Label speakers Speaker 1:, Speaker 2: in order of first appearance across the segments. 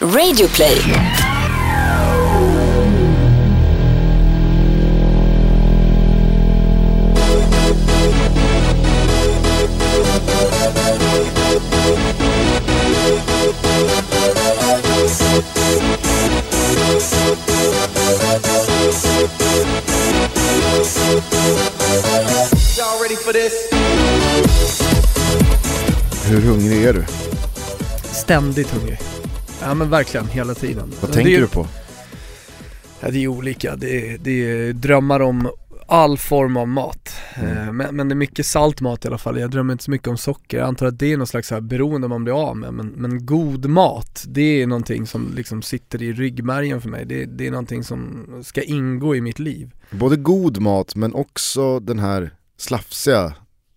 Speaker 1: Radioplay.
Speaker 2: Y'all ready for this?
Speaker 3: Hur hungrig är du?
Speaker 4: Ständigt hungrig. Ja men verkligen, hela tiden.
Speaker 3: Vad tänker
Speaker 4: är,
Speaker 3: du på?
Speaker 4: Ja, det är olika. Det är, det är drömmar om all form av mat.
Speaker 3: Mm.
Speaker 4: Eh, Men, men det är mycket salt mat i alla fall. Jag drömmer inte så mycket om socker. Jag antar att det är någon slags här beroende man blir av med. Men, men god mat, det är någonting som liksom sitter i ryggmärgen för mig. Det, det är någonting som ska ingå i mitt liv.
Speaker 3: Både god mat men också den här slafsiga
Speaker 4: Men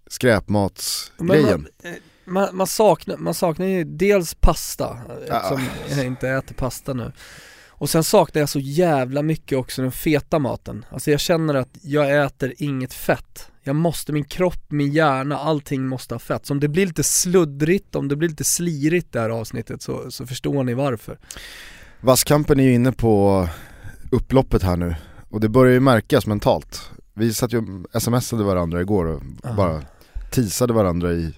Speaker 3: skräpmatsgrejen.
Speaker 4: Man, eh, man, man, saknar, man saknar ju dels pasta,
Speaker 3: Ja.
Speaker 4: eftersom jag inte äter pasta nu. Och sen saknar jag så jävla mycket också den feta maten. Alltså jag känner att jag äter inget fett. Jag måste, min kropp, min hjärna, allting måste ha fett. Så om det blir lite sluddrigt, om det blir lite slirigt det här avsnittet så, så förstår ni varför.
Speaker 3: Vasskampen är ju inne på upploppet här nu och det börjar ju märkas mentalt. Vi satt ju smsade varandra igår och
Speaker 4: Ja.
Speaker 3: bara teasade varandra i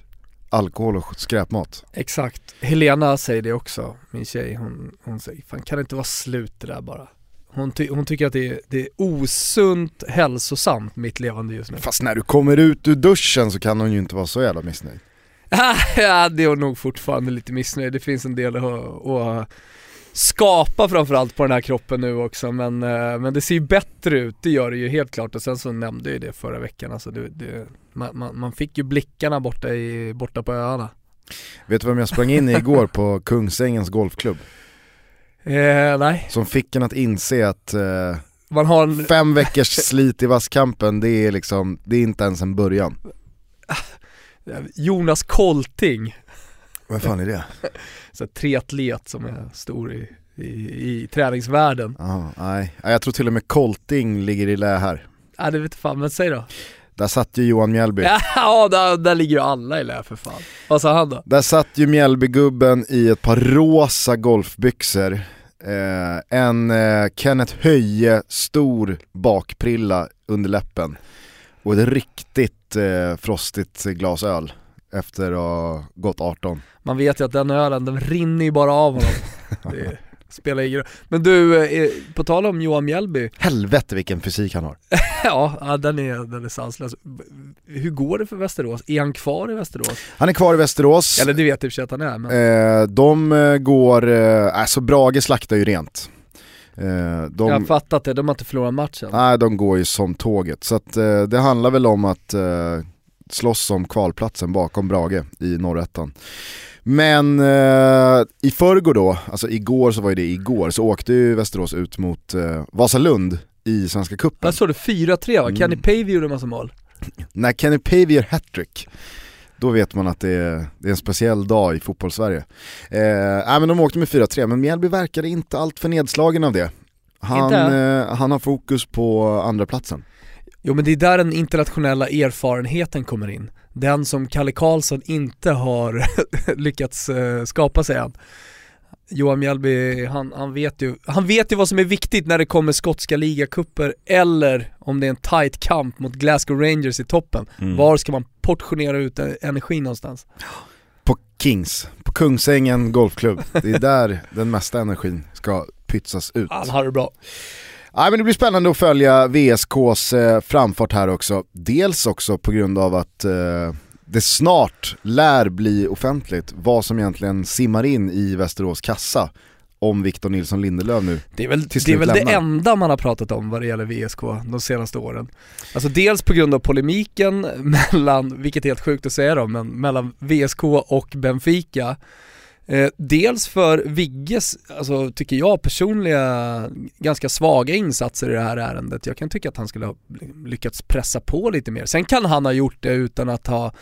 Speaker 3: alkohol och skräpmat.
Speaker 4: Exakt. Helena säger det också, min tjej. Hon, hon säger, fan kan det inte vara slut det där bara? Hon, ty- hon tycker att det är, det är osunt, hälsosamt mitt levande just nu.
Speaker 3: Fast när du kommer ut ur duschen så kan hon ju inte vara så jävla missnöjd.
Speaker 4: ja, det är hon nog fortfarande lite missnöjd. Det finns en del att, att skapa framförallt på den här kroppen nu också men, eh, men det ser ju bättre ut, det gör det ju helt klart och sen så nämnde jag ju det förra veckan alltså det, det, man, man, man fick ju blickarna borta, i, borta på öarna.
Speaker 3: Vet du vem jag sprang in i igår på Kungsängens golfklubb?
Speaker 4: Eh, nej,
Speaker 3: Som fick en att inse att eh,
Speaker 4: man har en,
Speaker 3: fem veckors slit i vasskampen det är liksom, det är inte ens en början.
Speaker 4: Jonas Kolting,
Speaker 3: Vad fan är det?
Speaker 4: så triatlet som är stor i, i, i träningsvärlden.
Speaker 3: Nej, Ja, jag tror till och med Colting ligger i lä här.
Speaker 4: Ja det vet fan, men säg då.
Speaker 3: Där satt ju Johan Mjällby.
Speaker 4: Ja, där, där ligger ju alla i lä för fan. Vad sa han då?
Speaker 3: Där satt ju Mjällbygubben i ett par rosa golfbyxor, eh, en eh, Kenneth Höje stor bakprilla under läppen och ett riktigt eh, frostigt glas öl efter att ha gått 18.
Speaker 4: Man vet ju att den ölen, den rinner ju bara av honom. Det spelar ingen roll. Men du, eh, på tal om Johan Mjällby,
Speaker 3: Helvete vilken fysik han har.
Speaker 4: ja, den, är, den är sanslös. Hur går det för Västerås? Är han kvar i Västerås?
Speaker 3: Han är kvar i Västerås.
Speaker 4: Eller det vet i och för sig att han är, men
Speaker 3: Eh, de eh, går, eh, alltså Brage slaktar ju rent. Eh, de,
Speaker 4: jag har fattat det, de har inte förlorat matchen.
Speaker 3: Nej, de går ju som tåget. Så att, eh, det handlar väl om att eh, slåss om kvalplatsen bakom Brage i norrettan. Men eh, i förrgår då, alltså igår så var ju det igår, så åkte ju Västerås ut mot eh, Vasalund i Svenska Cupen.
Speaker 4: Jag såg det 4-3 va?
Speaker 3: Mm.
Speaker 4: Kenny Pavey gjorde en massa mål.
Speaker 3: När Kenny Pavey gör hattrick, då vet man att det är, det är en speciell dag i fotbollssverige. Eh, nej men de åkte med 4-3, men Mjällby verkade inte allt för nedslagen av det. Han, eh, han har fokus på andra platsen.
Speaker 4: Jo men det är där den internationella erfarenheten kommer in. Den som Kalle Karlsson inte har lyckats eh, skapa sig än. Johan Mjällby, han, han, vet ju, han vet ju vad som är viktigt när det kommer skotska ligacupper eller om det är en tight kamp mot Glasgow Rangers i toppen.
Speaker 3: Mm.
Speaker 4: Var ska man portionera ut energi någonstans?
Speaker 3: På Kings, på Kungsängen golfklubb. Det är där den mesta energin ska pytsas ut.
Speaker 4: Han har det bra.
Speaker 3: Ja, men det blir spännande att följa VSKs eh, framfart här också. Dels också på grund av att eh, det snart lär bli offentligt vad som egentligen simmar in i Västerås kassa om Victor Nilsson Lindelöf nu.
Speaker 4: Det är väl, det, är väl det enda man har pratat om vad det gäller VSK de senaste åren. Alltså dels på grund av polemiken mellan, vilket är helt sjukt att säga då, men mellan VSK och Benfica. Eh, dels för Vigges, alltså tycker jag personliga, ganska svaga insatser i det här ärendet. Jag kan tycka att han skulle ha lyckats pressa på lite mer. Sen kan han ha gjort det utan att ha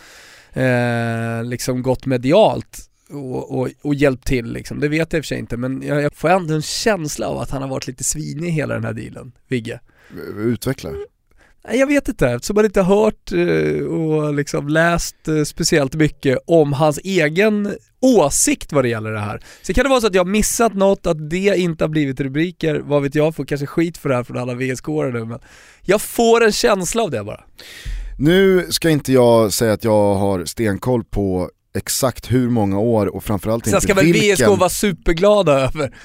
Speaker 4: eh, liksom gått medialt och, och, och hjälpt till liksom. Det vet jag i och för sig inte men jag, jag får ändå en känsla av att han har varit lite svinig i hela den här dealen, Vigge.
Speaker 3: Utveckla.
Speaker 4: Jag vet inte, eftersom man inte har hört eh, och liksom läst eh, speciellt mycket om hans egen åsikt vad det gäller det här. Så kan det vara så att jag har missat något, att det inte har blivit rubriker, vad vet jag, får kanske skit för det här från alla vsk nu men jag får en känsla av det bara.
Speaker 3: Nu ska inte jag säga att jag har stenkoll på exakt hur många år och framförallt
Speaker 4: Sen
Speaker 3: inte
Speaker 4: ska väl
Speaker 3: vilken...
Speaker 4: VSK vara superglada över,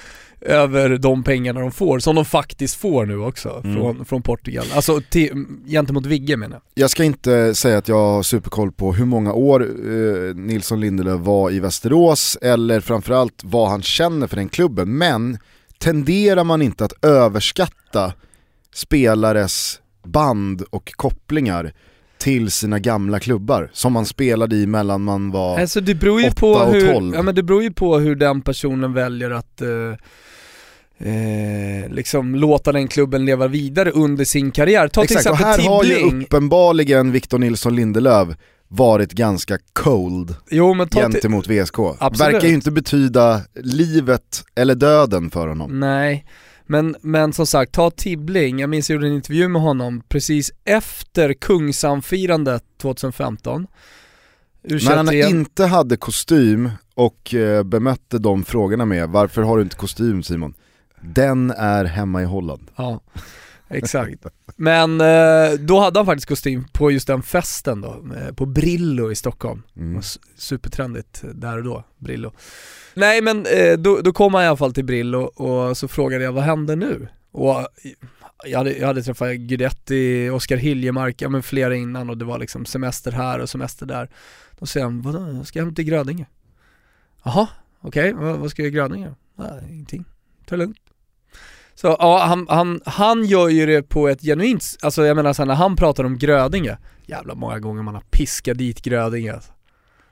Speaker 4: över de pengarna de får, som de faktiskt får nu också
Speaker 3: Mm.
Speaker 4: från, från Portugal. Alltså till, gentemot Vigge menar jag.
Speaker 3: Jag ska inte säga att jag har superkoll på hur många år eh, Nilsson Lindelöf var i Västerås eller framförallt vad han känner för den klubben. Men tenderar man inte att överskatta spelares band och kopplingar till sina gamla klubbar som man spelade i mellan man var...
Speaker 4: Alltså det beror ju
Speaker 3: åtta
Speaker 4: på
Speaker 3: och
Speaker 4: hur,
Speaker 3: tolv.
Speaker 4: ja, men det beror ju på hur den personen väljer att eh, eh, liksom låta den klubben leva vidare under sin karriär. Ta
Speaker 3: Exakt,
Speaker 4: till
Speaker 3: och
Speaker 4: exempel
Speaker 3: här har ju
Speaker 4: Tibbling.
Speaker 3: uppenbarligen Victor Nilsson Lindelöf varit ganska cold
Speaker 4: Jo
Speaker 3: gentemot VSK.
Speaker 4: Absolut.
Speaker 3: Verkar ju inte betyda livet eller döden för honom.
Speaker 4: Nej, men, men som sagt, ta Tibbling. Jag minns jag gjorde en intervju med honom precis efter Kungsamfirandet 2015.
Speaker 3: När han
Speaker 4: U21
Speaker 3: inte hade kostym och eh, bemötte de frågorna med varför har du inte kostym Simon? Den är hemma i Holland.
Speaker 4: Ja, exakt. Men eh, då hade han faktiskt kostym på just den festen då, eh, på Brillo i Stockholm.
Speaker 3: Mm.
Speaker 4: supertrendigt där och då, Brillo. Nej men eh, då, då kom han i alla fall till Brillo och så frågade jag vad hände nu? Och eh, jag hade, jag hade träffat Guidetti, Oskar Hiljemark, ja men flera innan och det var liksom semester här och semester där. Då säger han, vadå, jag ska hem till Grödinge. Jaha, okej, vad, vad ska jag i Grödinge? Nej, ingenting, ta det lugnt. Så ja, han, han, han gör ju det på ett genuint, alltså jag menar här, när han pratar om Grödinge, jävla många gånger man har piskat dit Grödinge alltså.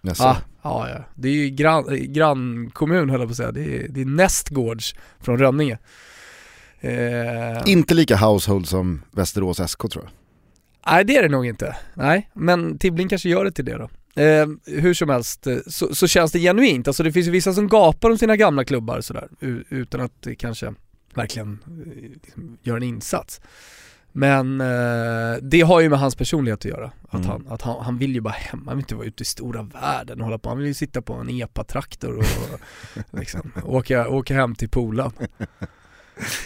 Speaker 3: Jaså?
Speaker 4: Ah, ja, ja. Det är ju grann, grannkommun höll jag på att säga. Det är, det är nästgårds från Rönninge. Eh,
Speaker 3: Inte lika household som Västerås SK tror jag.
Speaker 4: nej det är det nog inte. Nej, men Tibbling kanske gör det till det då. Eh, hur som helst eh, så, så känns det genuint. Alltså det finns ju vissa som gapar om sina gamla klubbar sådär, utan att kanske verkligen eh, liksom, gör en insats. Men eh, det har ju med hans personlighet att göra. Att,
Speaker 3: Mm.
Speaker 4: han, att han, han vill ju bara hem, han vill inte vara ute i stora världen och hålla på. Han vill ju sitta på en epa-traktor och liksom, åka, åka hem till polaren.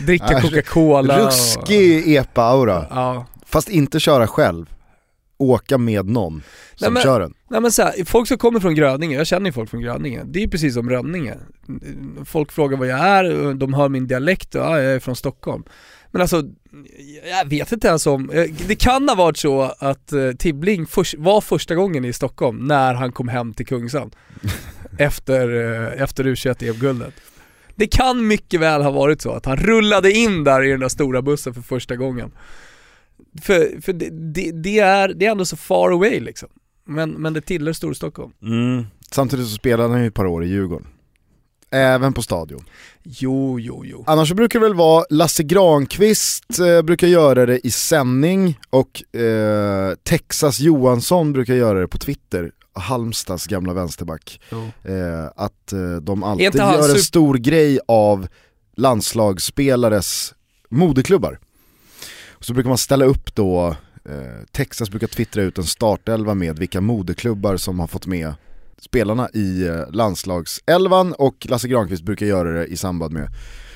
Speaker 4: Dricka Coca-Cola och,
Speaker 3: Ruskig epa-aura.
Speaker 4: Ja,
Speaker 3: Fast inte köra själv. Åka med någon som
Speaker 4: Nej, men-
Speaker 3: kör den.
Speaker 4: Nej men så här, folk som kommer från Grödinge, jag känner ju folk från Grödinge, det är ju precis som Rönninge. Folk frågar vad jag är, de hör min dialekt och ja, jag är från Stockholm. Men alltså, jag vet inte ens om, eh, det kan ha varit så att eh, Tibbling var första gången i Stockholm när han kom hem till Kungsan. efter, eh, efter U21-EM-guldet. Det kan mycket väl ha varit så att han rullade in där i den där stora bussen för första gången. För, för det, det, det, är, det är ändå så far away liksom. Men, men det tillhör Storstockholm.
Speaker 3: Samtidigt så spelade han ju ett par år i Djurgården. Även på stadion.
Speaker 4: Jo, jo, jo.
Speaker 3: Annars så brukar det väl vara Lasse Granqvist eh, brukar göra det i sändning och eh, Texas Johansson brukar göra det på Twitter. Halmstads gamla vänsterback. Eh, att eh, de alltid gör en stor grej av landslagsspelares moderklubbar. Så brukar man ställa upp då, eh, Texas brukar twittra ut en startelva med vilka moderklubbar som har fått med spelarna i eh, landslagselvan och Lasse Granqvist brukar göra det i samband med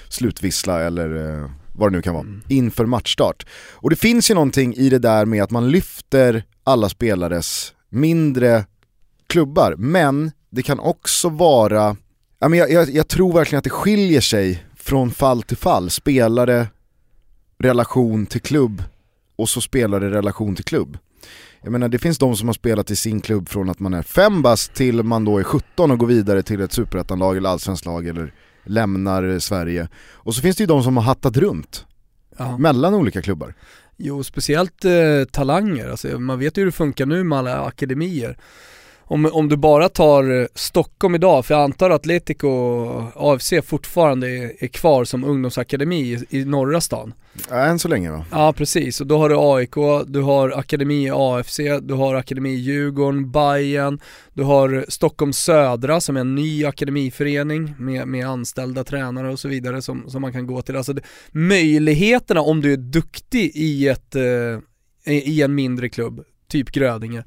Speaker 3: slutvissla eller eh, vad det nu kan vara,
Speaker 4: Mm.
Speaker 3: inför matchstart. Och det finns ju någonting i det där med att man lyfter alla spelares mindre klubbar, men det kan också vara, jag, jag, jag tror verkligen att det skiljer sig från fall till fall, spelare, relation till klubb och så spelare relation till klubb. Jag menar det finns de som har spelat i sin klubb från att man är fem bast till man då är 17 och går vidare till ett superettanlag eller allsvenskt lag eller lämnar Sverige. Och så finns det ju de som har hattat runt
Speaker 4: Ja.
Speaker 3: mellan olika klubbar.
Speaker 4: Jo, speciellt eh, talanger. Alltså, man vet ju hur det funkar nu med alla akademier. Om, om du bara tar eh, Stockholm idag, för jag antar att Atletico och AFC fortfarande är, är kvar som ungdomsakademi i, i norra stan.
Speaker 3: Än så länge va?
Speaker 4: Ja precis, och då har du AIK, du har akademi i AFC, du har akademi i Djurgården, Bayern, du har Stockholm Södra som är en ny akademiförening med, med anställda tränare och så vidare som, som man kan gå till. Alltså det, möjligheterna om du är duktig i ett, eh, i en mindre klubb, typ Grödinge,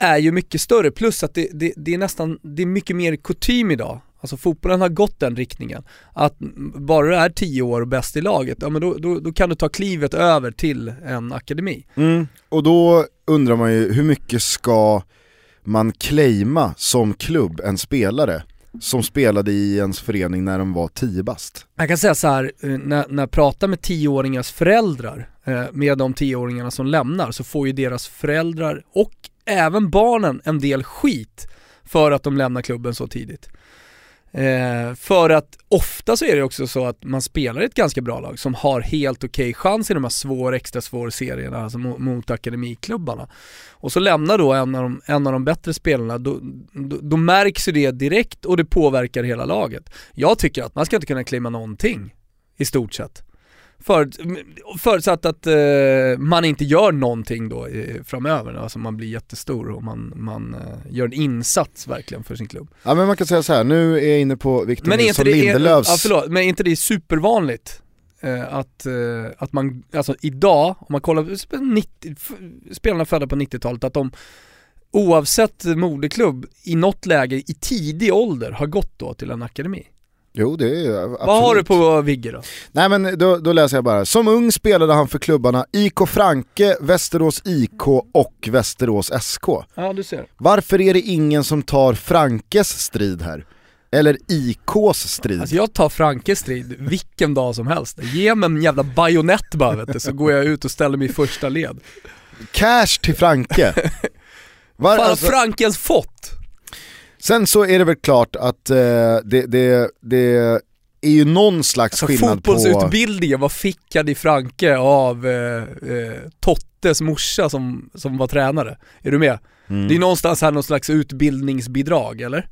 Speaker 4: är ju mycket större. Plus att det, det, det är nästan, det är mycket mer kutym idag. Alltså fotbollen har gått den riktningen. Att bara du är 10 år och bäst i laget, ja men då, då, då kan du ta klivet över till en akademi.
Speaker 3: Mm. Och då undrar man ju hur mycket ska man claima som klubb en spelare som spelade i ens förening när de var 10 bast?
Speaker 4: Jag kan säga så här, eh, när, när jag pratar med 10-åringars föräldrar, eh, med de 10-åringarna som lämnar, så får ju deras föräldrar och även barnen en del skit för att de lämnar klubben så tidigt. Eh, för att ofta så är det också så att man spelar i ett ganska bra lag som har helt okej okay chans i de här svåra, extra svåra serierna, alltså mot, mot akademiklubbarna. Och så lämnar då en av de, en av de bättre spelarna, då, då, då märks ju det direkt och det påverkar hela laget. Jag tycker att man ska inte kunna claima någonting, i stort sett. För, förutsatt att eh, man inte gör någonting då eh, framöver, alltså man blir jättestor och man, man eh, gör en insats verkligen för sin klubb.
Speaker 3: Ja men man kan säga så här, nu är jag inne på Victor Nilsson Lindelöfs...
Speaker 4: Ja, förlåt, men är inte det supervanligt? Eh, att, eh, att man, alltså idag, om man kollar, 90, spelarna födda på 90-talet, att de oavsett moderklubb i något läge i tidig ålder har gått då till en akademi.
Speaker 3: Jo det är absolut.
Speaker 4: Vad har du på Vigge då?
Speaker 3: Nej men då, då, läser jag bara. Som ung spelade han för klubbarna IK Franke, Västerås IK och Västerås SK.
Speaker 4: Ja du ser.
Speaker 3: Varför är det ingen som tar Frankes strid här? Eller IKs strid?
Speaker 4: Alltså jag tar Frankes strid vilken dag som helst. Ge mig en jävla bajonett bara vet du, så går jag ut och ställer mig i första led.
Speaker 3: Cash till Franke.
Speaker 4: Var, Fan alltså... Franke ens fått?
Speaker 3: Sen så är det väl klart att eh, det, det, det är ju någon slags alltså, skillnad
Speaker 4: fotbollsutbildningen, på... Fotbollsutbildningen, vad fick Adi Franke av eh, eh, Tottes morsa som, som var tränare? Är du med? Mm. Det är någonstans här någon slags utbildningsbidrag eller?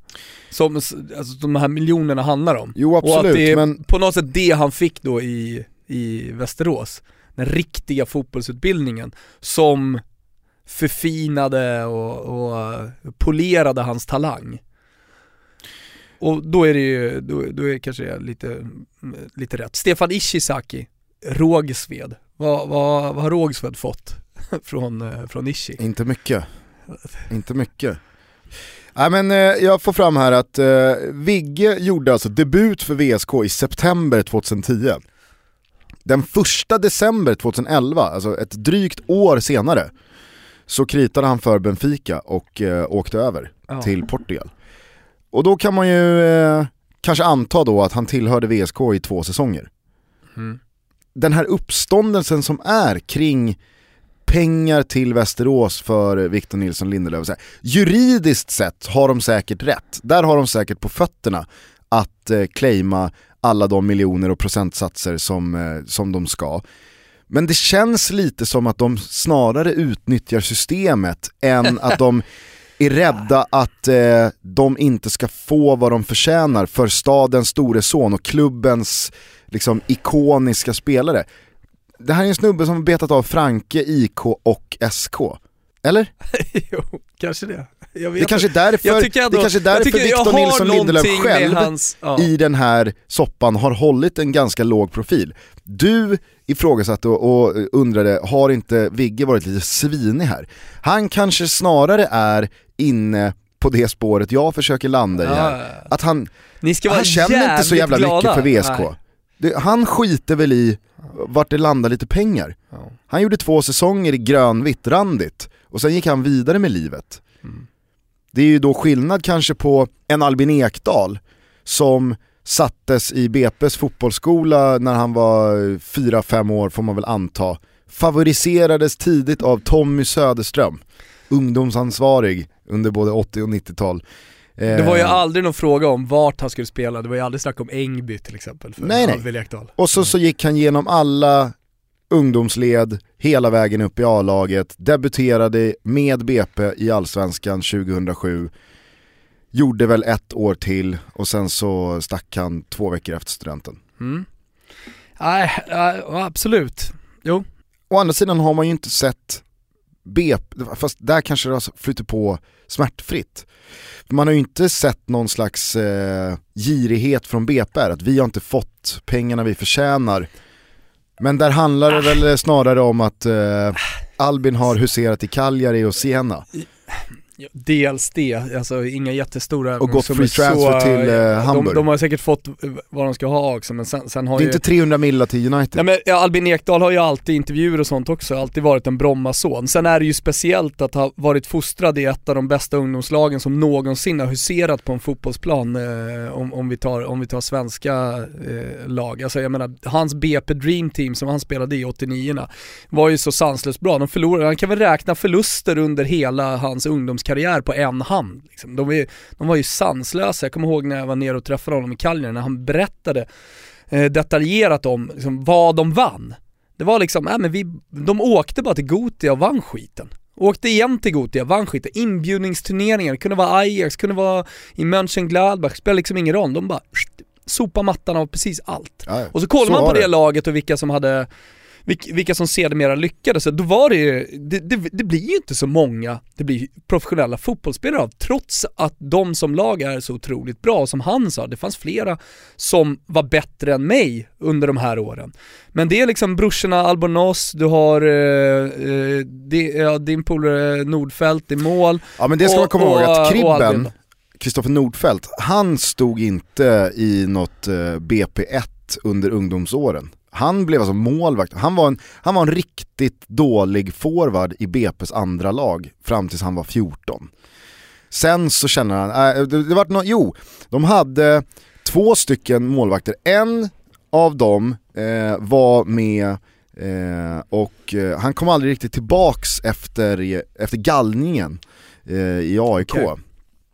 Speaker 4: Som alltså, de här miljonerna handlar om.
Speaker 3: Jo absolut,
Speaker 4: Och att det är
Speaker 3: men...
Speaker 4: på något sätt det han fick då i, i Västerås. Den riktiga fotbollsutbildningen som förfinade och, och polerade hans talang. Och då är det ju, då, då är det kanske lite, lite rätt. Stefan Ishizaki, Rågsved. Vad, vad, vad har Rågsved fått från, från Ishi?
Speaker 3: Inte mycket. Inte mycket. Nej men eh, jag får fram här att eh, Vigge gjorde alltså debut för VSK i september 2010. Den första december 2011, alltså ett drygt år senare, så kritade han för Benfica och eh, åkte över ja. till Portugal. Och då kan man ju eh, kanske anta då att han tillhörde VSK i två säsonger. Mm. Den här uppståndelsen som är kring pengar till Västerås för Victor Nilsson Lindelöf. Juridiskt sett har de säkert rätt, där har de säkert på fötterna att eh, claima alla de miljoner och procentsatser som, eh, som de ska. Men det känns lite som att de snarare utnyttjar systemet än att de är rädda att eh, de inte ska få vad de förtjänar för stadens store son och klubbens liksom, ikoniska spelare. Det här är en snubbe som har betat av Franke, IK och SK. Eller?
Speaker 4: jo, kanske det.
Speaker 3: det kanske är därför, ändå, det kanske är därför Victor Nilsson Lindelöf själv hans, ja. i den här soppan har hållit en ganska låg profil. Du ifrågasatte och, och undrade, har inte Vigge varit lite svinig här? Han kanske snarare är inne på det spåret jag försöker landa i här. Att han, han känner inte så jävla glada. mycket för VSK. Det, han skiter väl i vart det landar lite pengar. Han gjorde två säsonger i grönvitt, randigt, och sen gick han vidare med livet. Mm. Det är ju då skillnad kanske på en Albin Ekdal som sattes i BP's fotbollsskola när han var 4-5 år får man väl anta. Favoriserades tidigt av Tommy Söderström, ungdomsansvarig under både 80 och 90-tal.
Speaker 4: Det var ju eh, aldrig någon fråga om vart han skulle spela, det var ju aldrig snack om Engby till exempel för
Speaker 3: nej, nej. Och så, så gick han genom alla ungdomsled hela vägen upp i A-laget, debuterade med BP i Allsvenskan 2007, gjorde väl ett år till och sen så stack han två veckor efter studenten.
Speaker 4: Mm. Nej, absolut. Jo.
Speaker 3: Å andra sidan har man ju inte sett BP, fast där kanske det har flyttat på smärtfritt. Man har ju inte sett någon slags eh, girighet från BP, att vi har inte fått pengarna vi förtjänar men där handlar det väl snarare om att eh, Albin har huserat i Cagliari och Siena.
Speaker 4: Dels det, alltså inga jättestora
Speaker 3: Och gått
Speaker 4: som
Speaker 3: free transfer till, eh, Hamburg.
Speaker 4: De, de har säkert fått vad de ska ha också men sen, sen har
Speaker 3: Det är
Speaker 4: ju...
Speaker 3: inte 300 milla till United.
Speaker 4: Nej, men ja, Albin Ekdal har ju alltid intervjuer och sånt också, alltid varit en Bromma-son. Sen är det ju speciellt att ha varit fostrad i ett av de bästa ungdomslagen som någonsin har huserat på en fotbollsplan eh, om, om, vi tar, om vi tar svenska eh, lag. Alltså jag menar, hans BP Dream Team som han spelade i 89 var ju så sanslöst bra. De förlorade, han kan väl räkna förluster under hela hans ungdomskarriär på en hand. Liksom. De, är, de var ju sanslösa, jag kommer ihåg när jag var nere och träffade honom i Cagliari när han berättade eh, detaljerat om liksom, vad de vann. Det var liksom, äh, men vi, de åkte bara till Gotia och vann skiten. Åkte igen till Gotia, vann skiten. Inbjudningsturneringar, det kunde vara Ajax, kunde vara i Mönchengladbach, spelar liksom ingen roll. De bara sopa mattan av precis allt.
Speaker 3: Ja.
Speaker 4: Och så kollar man på det.
Speaker 3: det.
Speaker 4: laget och vilka som hade vilka som sedermera lyckades, då var det ju, det, det, det blir ju inte så många det blir professionella fotbollsspelare av, trots att de som lag är så otroligt bra. Som han sa, det fanns flera som var bättre än mig under de här åren. Men det är liksom brorsorna Albornoz, du har eh, eh, di, ja, din polare Nordfeldt i mål.
Speaker 3: Ja men det ska
Speaker 4: Och-
Speaker 3: man komma ihåg att Kribben. Kristoffer Nordfeldt, han stod inte i något eh, BP1 under ungdomsåren. Han blev alltså målvakt, han var, en, han var en riktigt dålig forward i BP's andra lag fram tills han var 14. Sen så känner han, äh, det, det vart no, jo, de hade två stycken målvakter, en av dem eh, var med eh, och eh, han kom aldrig riktigt tillbaks efter, efter gallningen eh, i AIK
Speaker 4: Okej.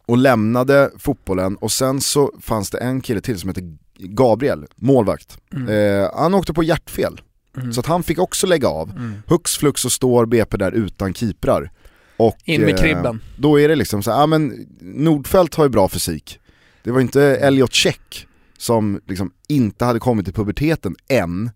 Speaker 3: och lämnade fotbollen och sen så fanns det en kille till som hette Gabriel, målvakt.
Speaker 4: Mm.
Speaker 3: Eh, han åkte på hjärtfel,
Speaker 4: Mm.
Speaker 3: så att han fick också lägga av.
Speaker 4: Mm.
Speaker 3: Hux flux så står BP där utan keeprar. Och,
Speaker 4: In med
Speaker 3: eh,
Speaker 4: kribben.
Speaker 3: då är det liksom så ja men Nordfeldt har ju bra fysik. Det var inte Elliot Check som liksom inte hade kommit till puberteten än.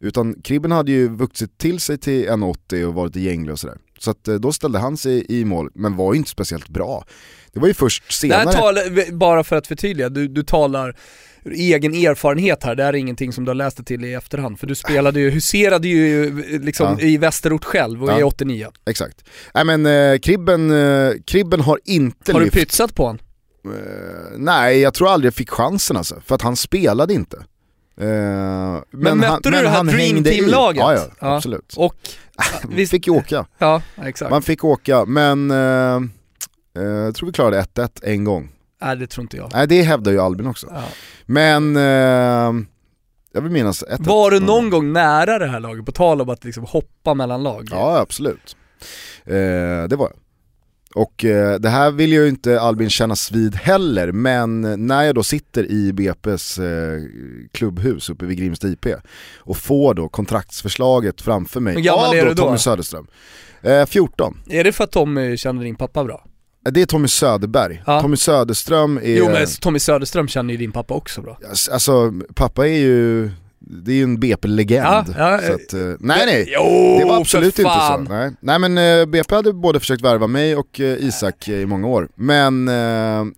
Speaker 3: Utan Kribben hade ju vuxit till sig till 1,80 och varit gänglig och sådär. Så att eh, då ställde han sig i mål, men var ju inte speciellt bra. Det var ju först
Speaker 4: Det här
Speaker 3: senare.
Speaker 4: talar, bara för att förtydliga, du, du talar ur egen erfarenhet här, det här är ingenting som du har läst dig till i efterhand. För du spelade ju, huserade ju liksom
Speaker 3: Ja.
Speaker 4: i Västerort själv och i
Speaker 3: Ja.
Speaker 4: 89.
Speaker 3: Exakt. Nej men eh, Kribben, eh, Kribben har inte
Speaker 4: Har du pytsat på honom?
Speaker 3: Eh, nej, jag tror aldrig jag fick chansen alltså, för att han spelade inte. Eh, men
Speaker 4: mötte
Speaker 3: han,
Speaker 4: du
Speaker 3: men
Speaker 4: det här Dream
Speaker 3: i.
Speaker 4: Team-laget?
Speaker 3: Ja, ja,
Speaker 4: Ja.
Speaker 3: absolut.
Speaker 4: Och,
Speaker 3: Man fick ju åka.
Speaker 4: ja exakt.
Speaker 3: Man fick åka, men eh, jag tror vi klarade 1-1 en gång.
Speaker 4: Nej det tror inte jag.
Speaker 3: Nej det hävdar ju Albin också.
Speaker 4: Ja.
Speaker 3: Men eh, jag vill minnas 1-1.
Speaker 4: Var du någon gång nära det här laget, på tal om att liksom hoppa mellan lag?
Speaker 3: Ja absolut. Eh, det var jag. Och eh, det här vill ju inte Albin kännas vid heller, men när jag då sitter i BP's eh, klubbhus uppe vid Grimsta IP och får då kontraktsförslaget framför mig
Speaker 4: Hur gammal
Speaker 3: av
Speaker 4: är
Speaker 3: då
Speaker 4: du då?
Speaker 3: Tommy Söderström. Eh, 14.
Speaker 4: Är det för att Tommy känner din pappa bra?
Speaker 3: Det är Tommy Söderberg.
Speaker 4: Ja.
Speaker 3: Tommy Söderström är...
Speaker 4: Jo men Tommy Söderström känner ju din pappa också bra.
Speaker 3: Alltså pappa är ju, det är ju en BP-legend.
Speaker 4: Ja, ja,
Speaker 3: så att, eh, nej nej,
Speaker 4: Jo,
Speaker 3: det var absolut inte så. Nej, nej men eh, BP hade både försökt värva mig och eh, Isak i många år. Men,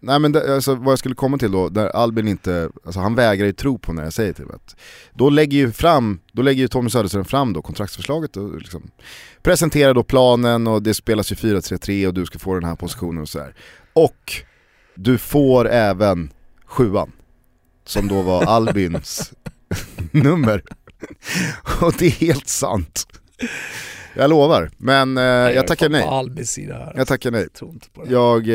Speaker 3: nej, men det, alltså, vad jag skulle komma till då, där Albin inte, alltså, han vägrar ju tro på när jag säger till att då lägger ju fram, då lägger ju Tommy Söderström fram då kontraktsförslaget och liksom presenterar då planen och det spelas ju 4-3-3 och du ska få den här positionen och sådär. Och du får även sjuan, som då var Albins nummer. Och det är helt sant. Jag lovar, men eh, jag tackar
Speaker 4: är
Speaker 3: nej. Jag tackar nej.
Speaker 4: Jag.
Speaker 3: Jag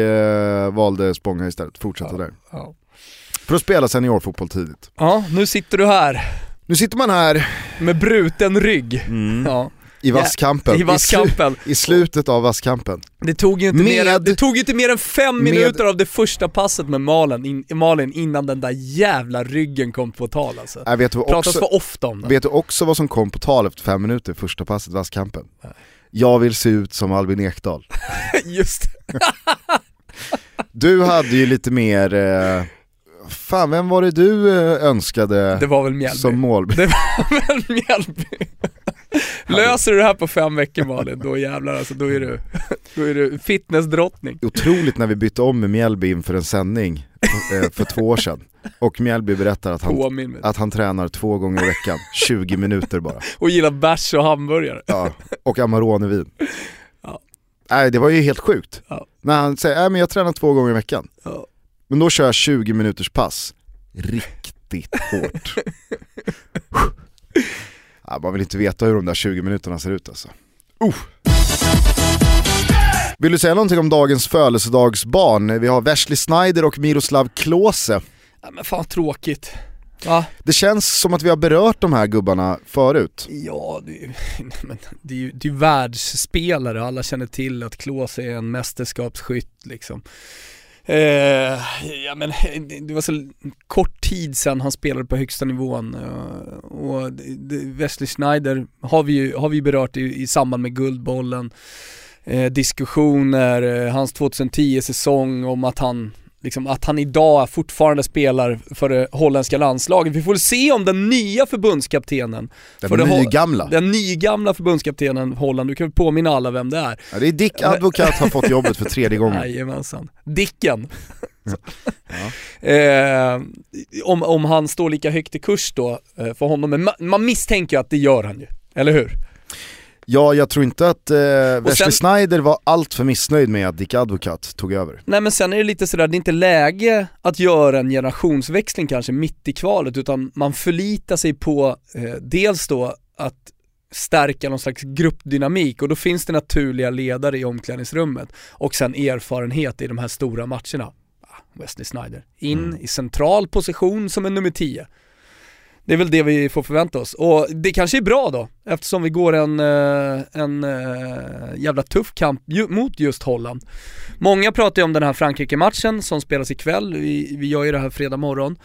Speaker 3: eh, valde Spånga istället, fortsätta
Speaker 4: Ja.
Speaker 3: där.
Speaker 4: Ja.
Speaker 3: För att spela seniorfotboll tidigt.
Speaker 4: ja, nu sitter du här
Speaker 3: Nu sitter man här
Speaker 4: med bruten rygg. Ja,
Speaker 3: i vasskampen,
Speaker 4: i vasskampen.
Speaker 3: I, slutet av vasskampen.
Speaker 4: Det tog ju inte,
Speaker 3: Med-
Speaker 4: mer, det tog inte mer än fem
Speaker 3: med-
Speaker 4: minuter av det första passet med Malin, in, Malin innan den där jävla ryggen kom på tal alltså.
Speaker 3: Äh, vet, du
Speaker 4: Pratas
Speaker 3: också,
Speaker 4: för ofta om den.
Speaker 3: vet du också vad som kom på tal efter fem minuter, första passet, vasskampen? Jag vill se ut som Albin Ekdal.
Speaker 4: Just
Speaker 3: Du hade ju lite mer, eh, fan vem var det du eh, önskade
Speaker 4: det var väl Mjällby.
Speaker 3: som mål?
Speaker 4: Det var väl Mjällby. Löser du det här på fem veckor Malin, då jävlar alltså, då är du, då är du fitnessdrottning.
Speaker 3: Otroligt när vi bytte om med Mjällby inför en sändning eh, för två år sedan. Och Mjällby berättar att han, att han tränar två gånger i veckan, 20 minuter bara.
Speaker 4: Och gillar bärs och hamburgare.
Speaker 3: Ja, och Amarone-vin.
Speaker 4: Ja.
Speaker 3: Nej, det var ju helt sjukt.
Speaker 4: Ja.
Speaker 3: När han säger, nej men jag tränar två gånger i veckan.
Speaker 4: Ja.
Speaker 3: Men då kör jag 20 minuters pass. Riktigt hårt. ja, man vill inte veta hur de där 20 minuterna ser ut alltså. Uh. Vill du säga någonting om dagens födelsedagsbarn? Vi har Wesley Snyder och Miroslav Klose.
Speaker 4: Ja, men fan tråkigt. Va?
Speaker 3: Det känns som att vi har berört de här gubbarna förut.
Speaker 4: Ja, det är, ju- men det är ju det är ju världsspelare, alla känner till att Klose är en mästerskapsskytt liksom. Eh, ja men eh, det- var så kort tid sedan han spelade på högsta nivån eh, och Wesley Schneider har vi ju har vi berört i, i samband med Guldbollen. Eh, diskussioner, eh, hans 2010-säsong om att han Liksom att han idag fortfarande spelar för det holländska landslaget. Vi får se om den nya förbundskaptenen
Speaker 3: Den
Speaker 4: För
Speaker 3: nygamla.
Speaker 4: den nygamla förbundskaptenen Holland, du kan väl påminna alla vem det är?
Speaker 3: Ja, det är Dick Advokat har fått jobbet för tredje gången.
Speaker 4: Jajamensan. Dicken.
Speaker 3: Ja.
Speaker 4: eh, om, om han står lika högt i kurs då eh, för honom, men man, man misstänker att det gör han ju, eller hur?
Speaker 3: Ja, jag tror inte att eh, Wesley
Speaker 4: sen-
Speaker 3: Snyder var allt för missnöjd med att Dick Advokat tog över.
Speaker 4: Nej men sen är det lite sådär, det är inte läge att göra en generationsväxling kanske mitt i kvalet utan man förlitar sig på eh, dels då att stärka någon slags gruppdynamik och då finns det naturliga ledare i omklädningsrummet och sen erfarenhet i de här stora matcherna. Ah, Wesley Snyder, in
Speaker 3: Mm.
Speaker 4: i central position som en nummer 10. Det är väl det vi får förvänta oss. Och det kanske är bra då, eftersom vi går en, eh, en eh, jävla tuff kamp mot just Holland. Många pratar ju om den här Frankrike-matchen som spelas ikväll, vi, vi gör ju det här fredag morgon,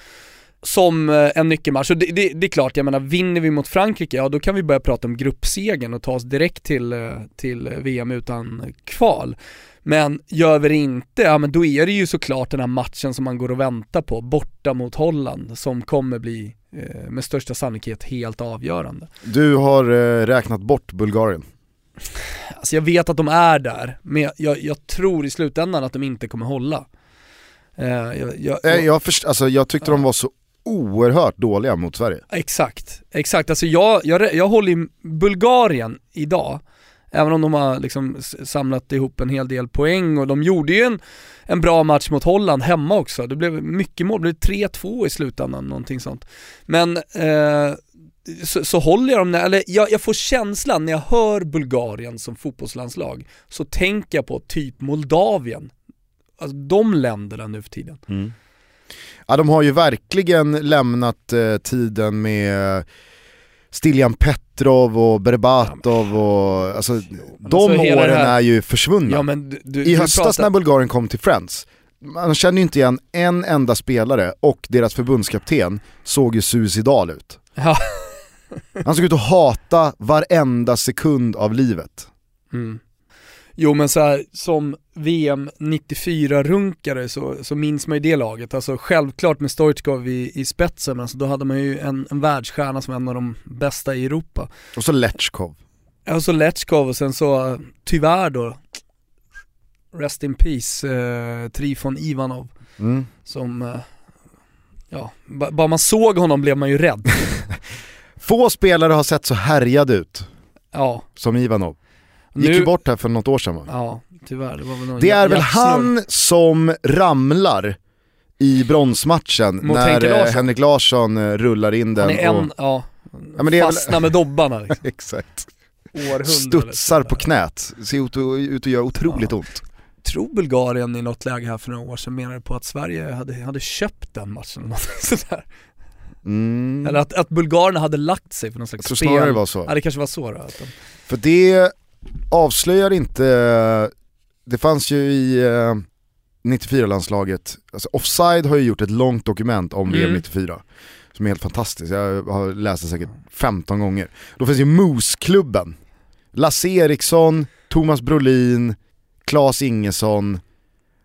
Speaker 4: som eh, en nyckelmatch. Och det, det, det är klart, jag menar vinner vi mot Frankrike, ja då kan vi börja prata om gruppsegen och ta oss direkt till, eh, till VM utan kval. Men gör vi det inte, ja men då är det ju såklart den här matchen som man går och väntar på, borta mot Holland, som kommer bli eh, med största sannolikhet helt avgörande.
Speaker 3: Du har eh, räknat bort Bulgarien.
Speaker 4: Alltså jag vet att de är där, men jag, jag, tror i slutändan att de inte kommer hålla. Eh, jag, jag,
Speaker 3: Eh, jag, först, alltså, jag tyckte de var så oerhört dåliga mot Sverige.
Speaker 4: Exakt, exakt. Alltså jag, jag, jag håller i Bulgarien idag, även om de har liksom samlat ihop en hel del poäng och de gjorde ju en, en bra match mot Holland hemma också. Det blev mycket mål, det blev 3-2 i slutändan, någonting sånt. Men eh, så, så håller jag dem, eller jag, jag får känslan när jag hör Bulgarien som fotbollslandslag, så tänker jag på typ Moldavien. Alltså de länderna nu för tiden.
Speaker 3: Ja, de har ju verkligen lämnat eh, tiden med Stiljan Petrov och Berbatov och alltså, de
Speaker 4: alltså
Speaker 3: åren
Speaker 4: här-
Speaker 3: är ju försvunna.
Speaker 4: Ja du, du,
Speaker 3: I höstas
Speaker 4: pratar-
Speaker 3: när Bulgarien kom till Friends, man känner ju inte igen en enda spelare och deras förbundskapten såg ju suicidal ut.
Speaker 4: Ja.
Speaker 3: Han såg ut att hata varenda sekund av livet.
Speaker 4: Mm. Jo men så här, som VM 94-runkare så, så minns man ju det laget. Alltså självklart med Stoichkov i, i spetsen, men alltså då hade man ju en, en världsstjärna som en av de bästa i Europa.
Speaker 3: Och så Lechkov.
Speaker 4: Ja, så Letchkov och sen så tyvärr då, Rest in Peace, eh, Trifon Ivanov
Speaker 3: Mm.
Speaker 4: som, eh, ja, ba- bara man såg honom blev man ju rädd.
Speaker 3: Få spelare har sett så härjad ut
Speaker 4: Ja,
Speaker 3: som Ivanov. Gick ju bort här för något år sedan va?
Speaker 4: Ja, tyvärr. Det var väl någon
Speaker 3: Det är väl han som ramlar i bronsmatchen
Speaker 4: Mot
Speaker 3: när eh,
Speaker 4: Larsson.
Speaker 3: Henrik Larsson eh, rullar in
Speaker 4: Han
Speaker 3: den
Speaker 4: är
Speaker 3: och
Speaker 4: en, ja,
Speaker 3: Ja, men det är väl-
Speaker 4: fastnar med dobbarna liksom.
Speaker 3: exakt,
Speaker 4: Århundrade.
Speaker 3: studsar på knät. Ser ut, att- ut att göra otroligt
Speaker 4: Ja.
Speaker 3: ont.
Speaker 4: tror Bulgarien i något läge här för några år sedan menade på att Sverige hade, hade köpt den matchen eller sådär.
Speaker 3: Mm.
Speaker 4: Eller att, att bulgarerna hade lagt sig för någon
Speaker 3: Jag
Speaker 4: slags
Speaker 3: tror
Speaker 4: spel.
Speaker 3: snarare det var så.
Speaker 4: Ja det kanske var så då.
Speaker 3: För det avslöjar inte, det fanns ju i eh, 94-landslaget, alltså Offside har ju gjort ett långt dokument om VM
Speaker 4: Mm.
Speaker 3: 94 som är helt fantastiskt, jag har läst det säkert 15 gånger. Då finns ju Moose-klubben, Lasse Eriksson, Thomas Brolin, Claes Ingesson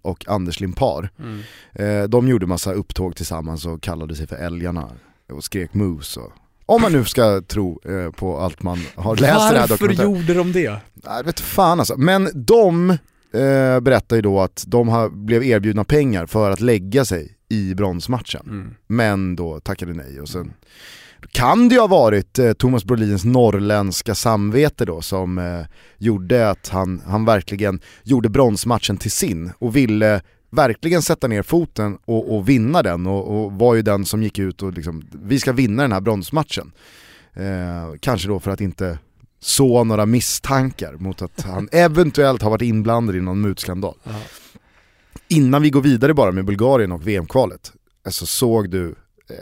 Speaker 3: och Anders Limpar. Eh, de gjorde massa upptåg tillsammans och kallade sig för Älgarna och skrek Moose. Och, om man nu ska tro eh, på allt man har läst i det här
Speaker 4: Varför
Speaker 3: dokumentäret.
Speaker 4: gjorde de det?
Speaker 3: Jag vet fan alltså. Men de eh, berättar ju då att de har, blev erbjudna pengar för att lägga sig i bronsmatchen.
Speaker 4: Mm.
Speaker 3: Men då tackade nej och sen kan det ju ha varit eh, Thomas Brolins norrländska samvete då som eh, gjorde att han, han verkligen gjorde bronsmatchen till sin och ville verkligen sätta ner foten och, och vinna den och, och, var ju den som gick ut och liksom, vi ska vinna den här bronsmatchen. Eh, kanske då för att inte så några misstankar mot att han eventuellt har varit inblandad i någon mutskandal.
Speaker 4: Ja.
Speaker 3: Innan vi går vidare bara med Bulgarien och VM-kvalet, alltså såg du eh,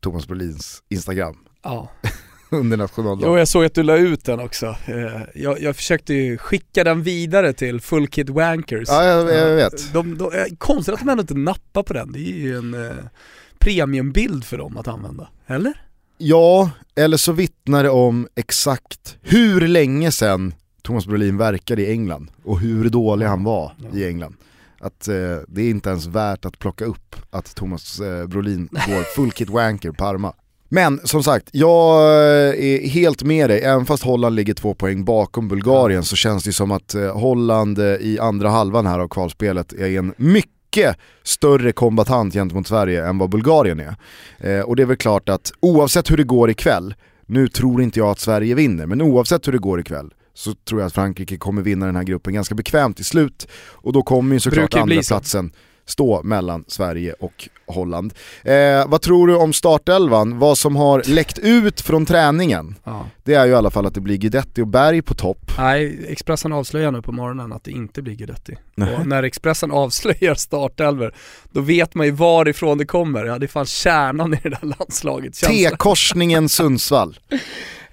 Speaker 3: Thomas Brolins Instagram
Speaker 4: Ja.
Speaker 3: under
Speaker 4: Jo,
Speaker 3: nationaldagen?
Speaker 4: jag såg att du la ut den också. Eh, Jag, jag försökte ju skicka den vidare till Full Kid Wankers.
Speaker 3: Ja, jag, jag vet.
Speaker 4: De, de, eh, konstigt att de ändå inte nappar på den, det är ju en eh, premiumbild för dem att använda. Eller?
Speaker 3: Ja, eller så vittnar det om exakt hur länge sedan Thomas Brolin verkade i England och hur dålig han var
Speaker 4: Ja.
Speaker 3: i England. Att eh, det är inte ens värt att plocka upp att Thomas eh, Brolin går full kit wanker Parma. Men som sagt, jag eh, är helt med dig, även fast Holland ligger två poäng bakom Bulgarien så känns det som att eh, Holland eh, i andra halvan här av kvalspelet är en mycket större kombatant gentemot Sverige än vad Bulgarien är. Och det är väl klart att oavsett hur det går ikväll, nu tror inte jag att Sverige vinner, men oavsett hur det går ikväll så tror jag att Frankrike kommer vinna den här gruppen ganska bekvämt till slut. Och då kommer ju såklart andra platsen stå mellan Sverige och Holland. Eh, vad tror du om startelvan? Vad som har läckt ut från träningen?
Speaker 4: Ja.
Speaker 3: Det är ju i alla fall att det blir Guidetti och Berg på topp.
Speaker 4: Nej, Expressen avslöjar nu på morgonen att det inte blir Guidetti. Och när Expressen avslöjar startelver, då vet man ju varifrån det kommer. Ja, det är fan kärnan i det där landslaget.
Speaker 3: T-korsningen Sundsvall.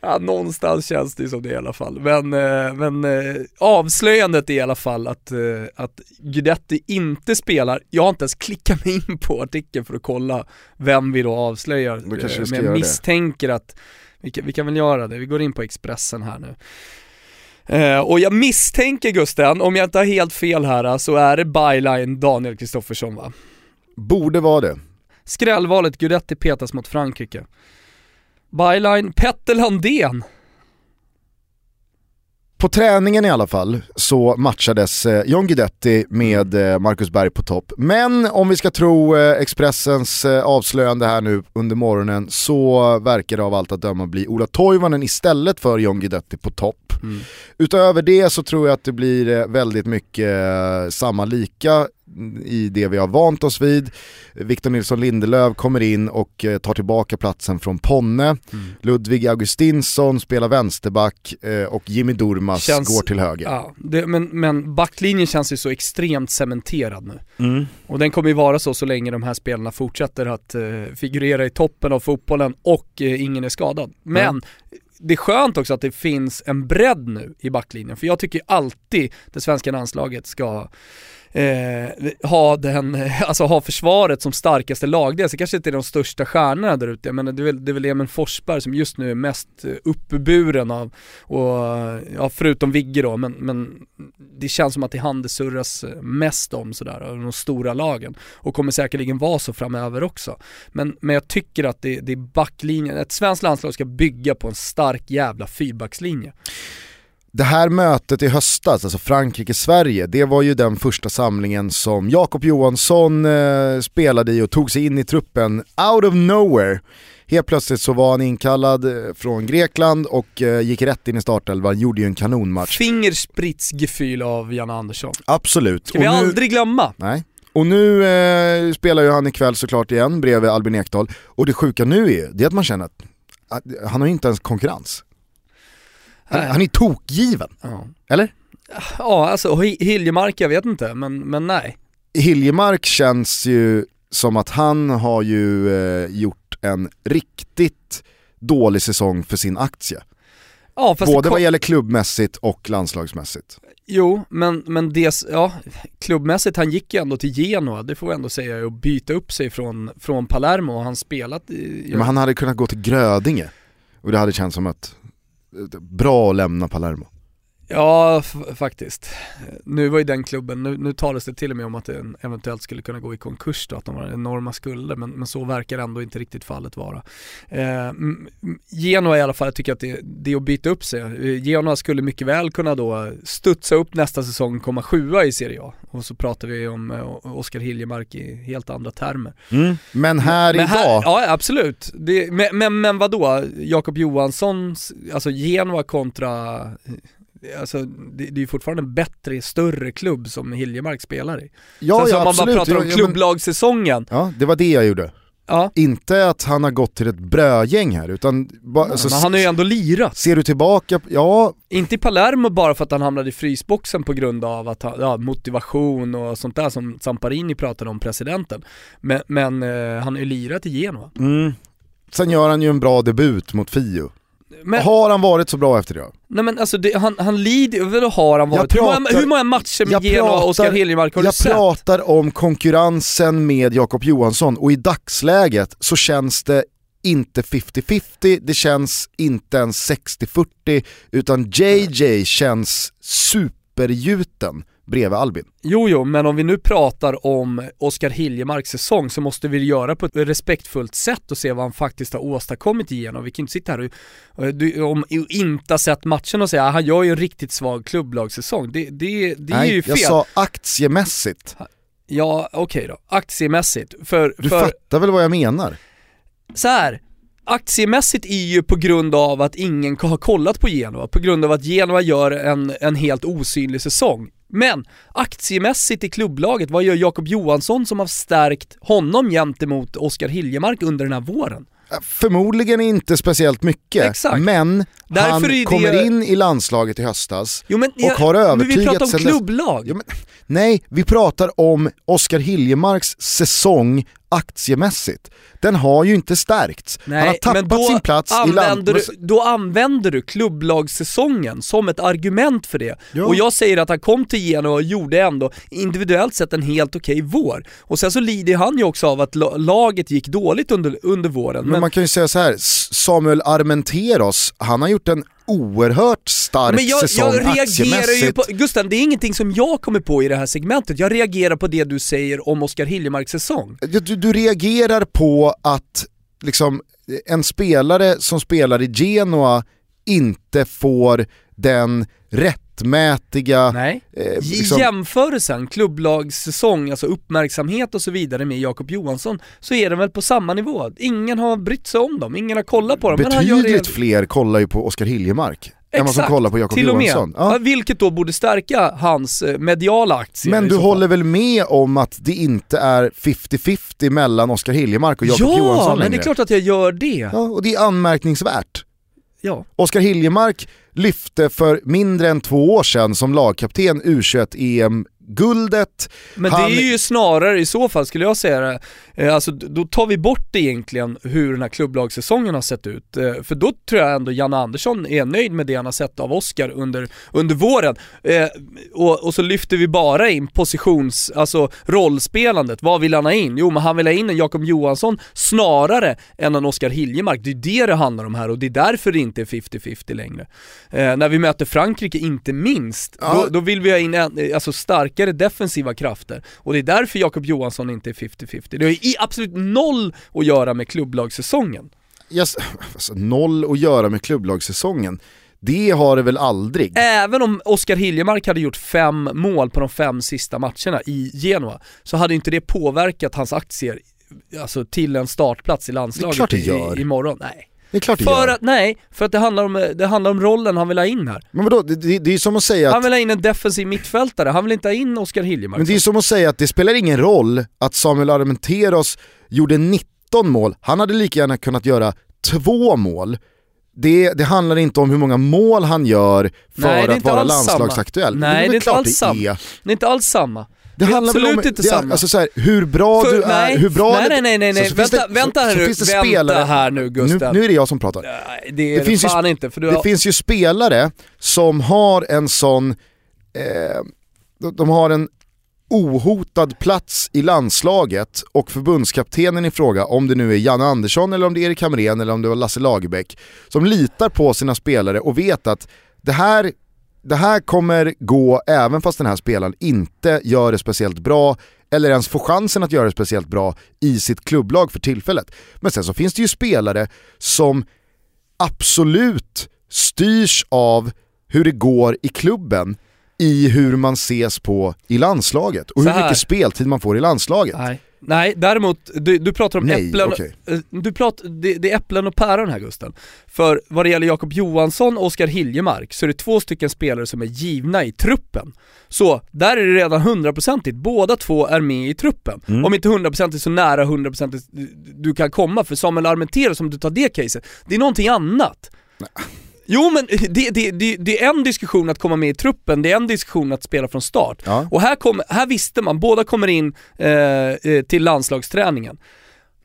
Speaker 4: Ja, någonstans känns det som det i alla fall. Men, eh, men eh, avslöjandet är i alla fall att, eh, att Guidetti inte spelar. Jag har inte ens klickat mig in på artikeln för att kolla vem vi då avslöjar.
Speaker 3: Då
Speaker 4: men jag
Speaker 3: göra det.
Speaker 4: misstänker att, vi kan, vi kan väl göra det, vi går in på Expressen här nu. Eh, och jag misstänker Gusten, om jag inte har helt fel här, så är det byline Daniel Kristoffersson va?
Speaker 3: Borde vara det.
Speaker 4: Skrällvalet Guidetti petas mot Frankrike. Byline Petter Landén.
Speaker 3: På träningen i alla fall så matchades eh, John Guidetti med eh, Marcus Berg på topp. Men om vi ska tro eh, Expressens avslöjande här nu under morgonen så verkar det av allt att döma bli Ola Toivonen istället för John Guidetti på topp. Utöver det så tror jag att det blir väldigt mycket samma lika i det vi har vant oss vid. Victor Nilsson Lindelöf kommer in och eh, tar tillbaka platsen från Ponne.
Speaker 4: Mm.
Speaker 3: Ludvig Augustinsson spelar vänsterback eh, och Jimmy Durmaz
Speaker 4: Känns-
Speaker 3: går till höger.
Speaker 4: Ja, det, men, men backlinjen känns ju så extremt cementerad nu.
Speaker 3: Mm.
Speaker 4: Och den kommer ju vara så så länge de här spelarna fortsätter att eh, figurera i toppen av fotbollen och eh, ingen är skadad. Men det är skönt också att det finns en bredd nu i backlinjen, för jag tycker alltid det svenska landslaget ska eh, ha, den, alltså ha försvaret som starkaste lagdel. Så kanske inte är de största stjärnorna där ute, men det är väl, det är väl Emil Forsberg som just nu är mest eh, uppburen av, och, ja, förutom Vigge då, men, men det känns som att det är han det surras eh, mest om sådär, av de stora lagen. Och kommer säkerligen vara så framöver också. Men, men jag tycker att det, det är backlinjen, ett svenskt landslag ska bygga på en stark jävla fyrbackslinje.
Speaker 3: Det här mötet i höstas, alltså Frankrike-Sverige, det var ju den första samlingen som Jakob Johansson eh, spelade i och tog sig in i truppen out of nowhere. Helt plötsligt så var han inkallad eh, från Grekland och eh, gick rätt in i startelvan, gjorde ju en kanonmatch.
Speaker 4: Fingerspritsgefühl av Janne Andersson.
Speaker 3: Absolut.
Speaker 4: Ska vi
Speaker 3: nu-
Speaker 4: aldrig glömma.
Speaker 3: Nej. Och nu eh, spelar ju han ikväll såklart igen bredvid Albin Ekdal. Och det sjuka nu är, det är att man känner att, att han har ju inte ens konkurrens. Han, är tokgiven,
Speaker 4: Ja,
Speaker 3: eller?
Speaker 4: ja alltså Hi- Hiljemark, jag vet inte, men, men nej.
Speaker 3: Hiljemark känns ju som att han har ju eh, gjort en riktigt dålig säsong för sin aktie.
Speaker 4: Ja,
Speaker 3: Både vad gäller klubbmässigt och landslagsmässigt.
Speaker 4: Jo, men, men det, ja, klubbmässigt, han gick ju ändå till Genoa, det får vi ändå säga, och byta upp sig från, från Palermo och han spelat i...
Speaker 3: Men han hade kunnat gå till Grödinge och det hade känts som ett bra att lämna Palermo.
Speaker 4: Ja, faktiskt. Nu var ju den klubben, nu, nu talades det till och med om att den eventuellt skulle kunna gå i konkurs då, att de har enorma skulder, men, men så verkar ändå inte riktigt fallet vara. Eh, Genoa i alla fall, jag tycker att det, det är att byta upp sig. Eh, Genoa skulle mycket väl kunna då studsa upp nästa säsong, komma sjua i Serie A. Och så pratar vi om eh, Oskar Hiljemark i helt andra termer.
Speaker 3: Mm. Men här
Speaker 4: men
Speaker 3: idag?
Speaker 4: Här, ja absolut. Det, men, men, men vadå, Jakob Johansson, alltså Genoa kontra alltså, det, det är ju fortfarande en bättre, större klubb som Hiljemark spelar i.
Speaker 3: Ja,
Speaker 4: Sen
Speaker 3: ja,
Speaker 4: så om man bara pratar om
Speaker 3: Ja,
Speaker 4: klubblagssäsongen,
Speaker 3: Ja, det var det jag gjorde.
Speaker 4: ja,
Speaker 3: Inte att han har gått till ett brödgäng här, utan bara, alltså,
Speaker 4: men han har ju ändå lirat.
Speaker 3: ser du tillbaka, ja,
Speaker 4: Inte i Palermo bara för att han hamnade i frysboxen på grund av att han, ja, motivation och sånt där som Zamparini pratade om, presidenten. Men, men eh, han har ju lirat i Genoa.
Speaker 3: mm. sen gör han ju en bra debut mot Fio.
Speaker 4: Men,
Speaker 3: Har han varit så bra efter det?
Speaker 4: nej men alltså det, han, han lider, vadå har han varit? hur, många,
Speaker 3: pratar-
Speaker 4: hur många matcher med
Speaker 3: jag
Speaker 4: Genoa och
Speaker 3: pratar-
Speaker 4: Oskar Hiljemark har du
Speaker 3: Jag
Speaker 4: sett?
Speaker 3: pratar om konkurrensen med Jakob Johansson och i dagsläget så känns det inte 50-50, det känns inte ens 60-40 utan JJ känns supergjuten bredvid Albin.
Speaker 4: Jo, jo, men om vi nu pratar om Oskar Hiljemarks säsong så måste vi göra på ett respektfullt sätt och se vad han faktiskt har åstadkommit igenom. Vi kan inte sitta här och, du, om, inte ha sett matchen och säga att han gör ju en riktigt svag klubblagssäsong. Det, det, det är ju fel.
Speaker 3: jag sa aktiemässigt.
Speaker 4: Ja, okej då. Aktiemässigt. För,
Speaker 3: Du
Speaker 4: för
Speaker 3: fattar väl vad jag menar?
Speaker 4: så här. Aktiemässigt är ju på grund av att ingen har kollat på Genoa, på grund av att Genoa gör en, en helt osynlig säsong. Men aktiemässigt i klubblaget, vad gör Jakob Johansson som har stärkt honom gentemot Oskar Hiljemark under den här våren?
Speaker 3: Förmodligen inte speciellt mycket,
Speaker 4: Exakt.
Speaker 3: men
Speaker 4: Därför
Speaker 3: han
Speaker 4: det-
Speaker 3: kommer in i landslaget i höstas
Speaker 4: Jo men,
Speaker 3: och har
Speaker 4: men vi
Speaker 3: övertygat
Speaker 4: pratar om klubblag.
Speaker 3: Ja, men, nej, vi pratar om Oskar Hiljemarks säsong aktiemässigt. Den har ju inte stärkts. Han har tappat sin plats i land...
Speaker 4: du, då använder du klubblagssäsongen som ett argument för det.
Speaker 3: Ja.
Speaker 4: Och jag säger att han kom till Genoa och gjorde ändå individuellt sett en helt okej vår. Och sen så lider han ju också av att la- laget gick dåligt under, under våren.
Speaker 3: Men,
Speaker 4: Men,
Speaker 3: man kan ju säga så här, Samuel Armenteros, han har gjort en oerhört stark
Speaker 4: men jag,
Speaker 3: säsong
Speaker 4: jag reagerar ju på, Gusten det är ingenting som jag kommer på i det här segmentet, jag reagerar på det du säger om Oskar Hiljemarks säsong.
Speaker 3: Du, du, reagerar på att liksom, en spelare som spelar i Genoa inte får den rättmätiga...
Speaker 4: Nej.
Speaker 3: eh, liksom,
Speaker 4: jämförelsen, klubblagssäsong, alltså uppmärksamhet och så vidare med Jakob Johansson, så är den väl på samma nivå. Ingen har brytt sig om dem, ingen har kollat på dem. men
Speaker 3: betydligt
Speaker 4: det...
Speaker 3: fler kollar ju på Oskar Hiljemark än vad som
Speaker 4: Exakt,
Speaker 3: kollar på Jakob. Johansson.
Speaker 4: Ja.
Speaker 3: Ja.
Speaker 4: Vilket då borde stärka hans eh, mediala aktier
Speaker 3: Men du håller väl med om att det inte är 50-50 mellan Oskar Hiljemark och Jakob
Speaker 4: Ja,
Speaker 3: Johansson
Speaker 4: men
Speaker 3: längre?
Speaker 4: det är klart att jag gör det.
Speaker 3: Ja, och det är anmärkningsvärt.
Speaker 4: Ja.
Speaker 3: Oskar Hiljemark lyfte för mindre än två år sedan som lagkapten U21-EM U21-EM-guldet.
Speaker 4: Men
Speaker 3: Han-
Speaker 4: det är ju snarare i så fall skulle jag säga det, eh, alltså då tar vi bort egentligen hur den här klubblagssäsongen har sett ut. Eh, För då tror jag ändå Janne Andersson är nöjd med det han har sett av Oskar under, under våren. Eh, och, och så lyfter vi bara in positions, alltså rollspelandet. Vad vill han ha in? Jo men han vill ha in en Jakob Johansson snarare än en Oskar Hiljemark. Det är det det handlar om här och det är därför det inte är 50-50 längre. När vi möter Frankrike inte minst,
Speaker 3: Ja.
Speaker 4: då, då vill vi ha in en, alltså starkare defensiva krafter. Och det är därför Jakob Johansson inte är 50-50. Det har ju i- absolut noll att göra med klubblagssäsongen.
Speaker 3: Yes, alltså, noll att göra med klubblagssäsongen. Det har det väl aldrig?
Speaker 4: Även om Oskar Hiljemark hade gjort fem mål på de fem sista matcherna i Genoa, så hade inte det påverkat hans aktier alltså till en startplats i landslaget
Speaker 3: klart det
Speaker 4: i,
Speaker 3: gör.
Speaker 4: imorgon. Nej.
Speaker 3: Det är klart det
Speaker 4: För
Speaker 3: gör.
Speaker 4: att, nej, för att det handlar, om, det handlar om rollen han vill ha in här.
Speaker 3: Men vadå, det, det, det är som att säga
Speaker 4: Han
Speaker 3: att,
Speaker 4: vill ha in en defensiv mittfältare, han vill inte ha in Oskar Hiljemark.
Speaker 3: men det är som att säga att det spelar ingen roll att Samuel Armenteros gjorde 19 mål, han hade lika gärna kunnat göra två mål. Det, det handlar inte om hur många mål han gör för
Speaker 4: Nej,
Speaker 3: att vara landslagsaktuell.
Speaker 4: Nej, det är inte alls samma. Det är inte alls samma.
Speaker 3: Det,
Speaker 4: Det är
Speaker 3: handlar väl
Speaker 4: absolut
Speaker 3: om,
Speaker 4: inte
Speaker 3: det, är-
Speaker 4: samma.
Speaker 3: Alltså så här, hur bra
Speaker 4: För-
Speaker 3: du är,
Speaker 4: nej,
Speaker 3: hur bra...
Speaker 4: nej, nej, nej, nej, nej.
Speaker 3: så- så
Speaker 4: Vänta-
Speaker 3: det-
Speaker 4: vänta här
Speaker 3: så
Speaker 4: nu,
Speaker 3: finns det
Speaker 4: vänta
Speaker 3: spelare-
Speaker 4: här nu, Gustav.
Speaker 3: Nu, nu är det jag som pratar.
Speaker 4: Nej, det är
Speaker 3: Det finns ju
Speaker 4: fan inte för du
Speaker 3: Det
Speaker 4: har...
Speaker 3: finns ju spelare som har en sån, eh, de- de har en ohotad plats i landslaget och förbundskaptenen i fråga, om det nu är Janne Andersson eller om det är Erik Hamrén eller om det var Lasse Lagerbäck, som litar på sina spelare och vet att det här det här kommer gå även fast den här spelaren inte gör det speciellt bra eller ens får chansen att göra det speciellt bra i sitt klubblag för tillfället. Men sen så finns det ju spelare som absolut styrs av hur det går i klubben i hur man ses på i landslaget och hur mycket speltid man får i landslaget.
Speaker 4: Nej. Nej, däremot, du, du pratar om
Speaker 3: Nej,
Speaker 4: äpplen,
Speaker 3: okej.
Speaker 4: eh, du pratar, det, det är äpplen och päron här Gusten. För vad det gäller Jakob Johansson och Oskar Hiljemark så är det två stycken spelare som är givna i truppen. Så där är det redan hundraprocentigt, båda två är med i truppen.
Speaker 3: Mm.
Speaker 4: Om inte hundraprocentigt så nära hundraprocentigt du kan komma, för Samuel Armenteros, om du tar det caset, det är någonting annat. Jo men det, det, det, det är en diskussion att komma med i truppen, det är en diskussion att spela från start.
Speaker 3: Ja.
Speaker 4: Och här, kom, här visste man, båda kommer in eh, eh, till landslagsträningen.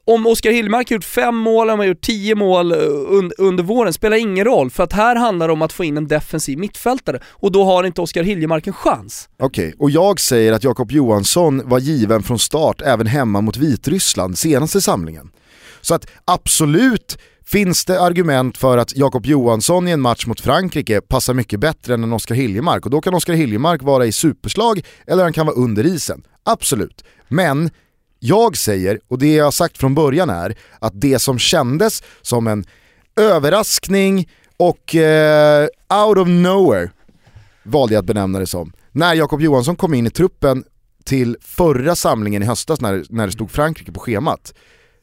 Speaker 4: Om Oskar Hillmark har gjort fem mål, om han har gjort tio mål eh, un, under våren, spelar ingen roll. För att här handlar det om att få in en defensiv mittfältare och då har inte Oskar Hiljemark en chans.
Speaker 3: Okej, och jag säger att Jakob Johansson var given från start även hemma mot Vitryssland senaste samlingen. Så att absolut finns det argument för att Jakob Johansson i en match mot Frankrike passar mycket bättre än en Oskar Hiljemark och då kan Oskar Hiljemark vara i superslag eller han kan vara under isen. Absolut. Men jag säger, och det jag har sagt från början är, att det som kändes som en överraskning och eh, out of nowhere valde jag att benämna det som. När Jakob Johansson kom in i truppen till förra samlingen i höstas när, när det stod Frankrike på schemat.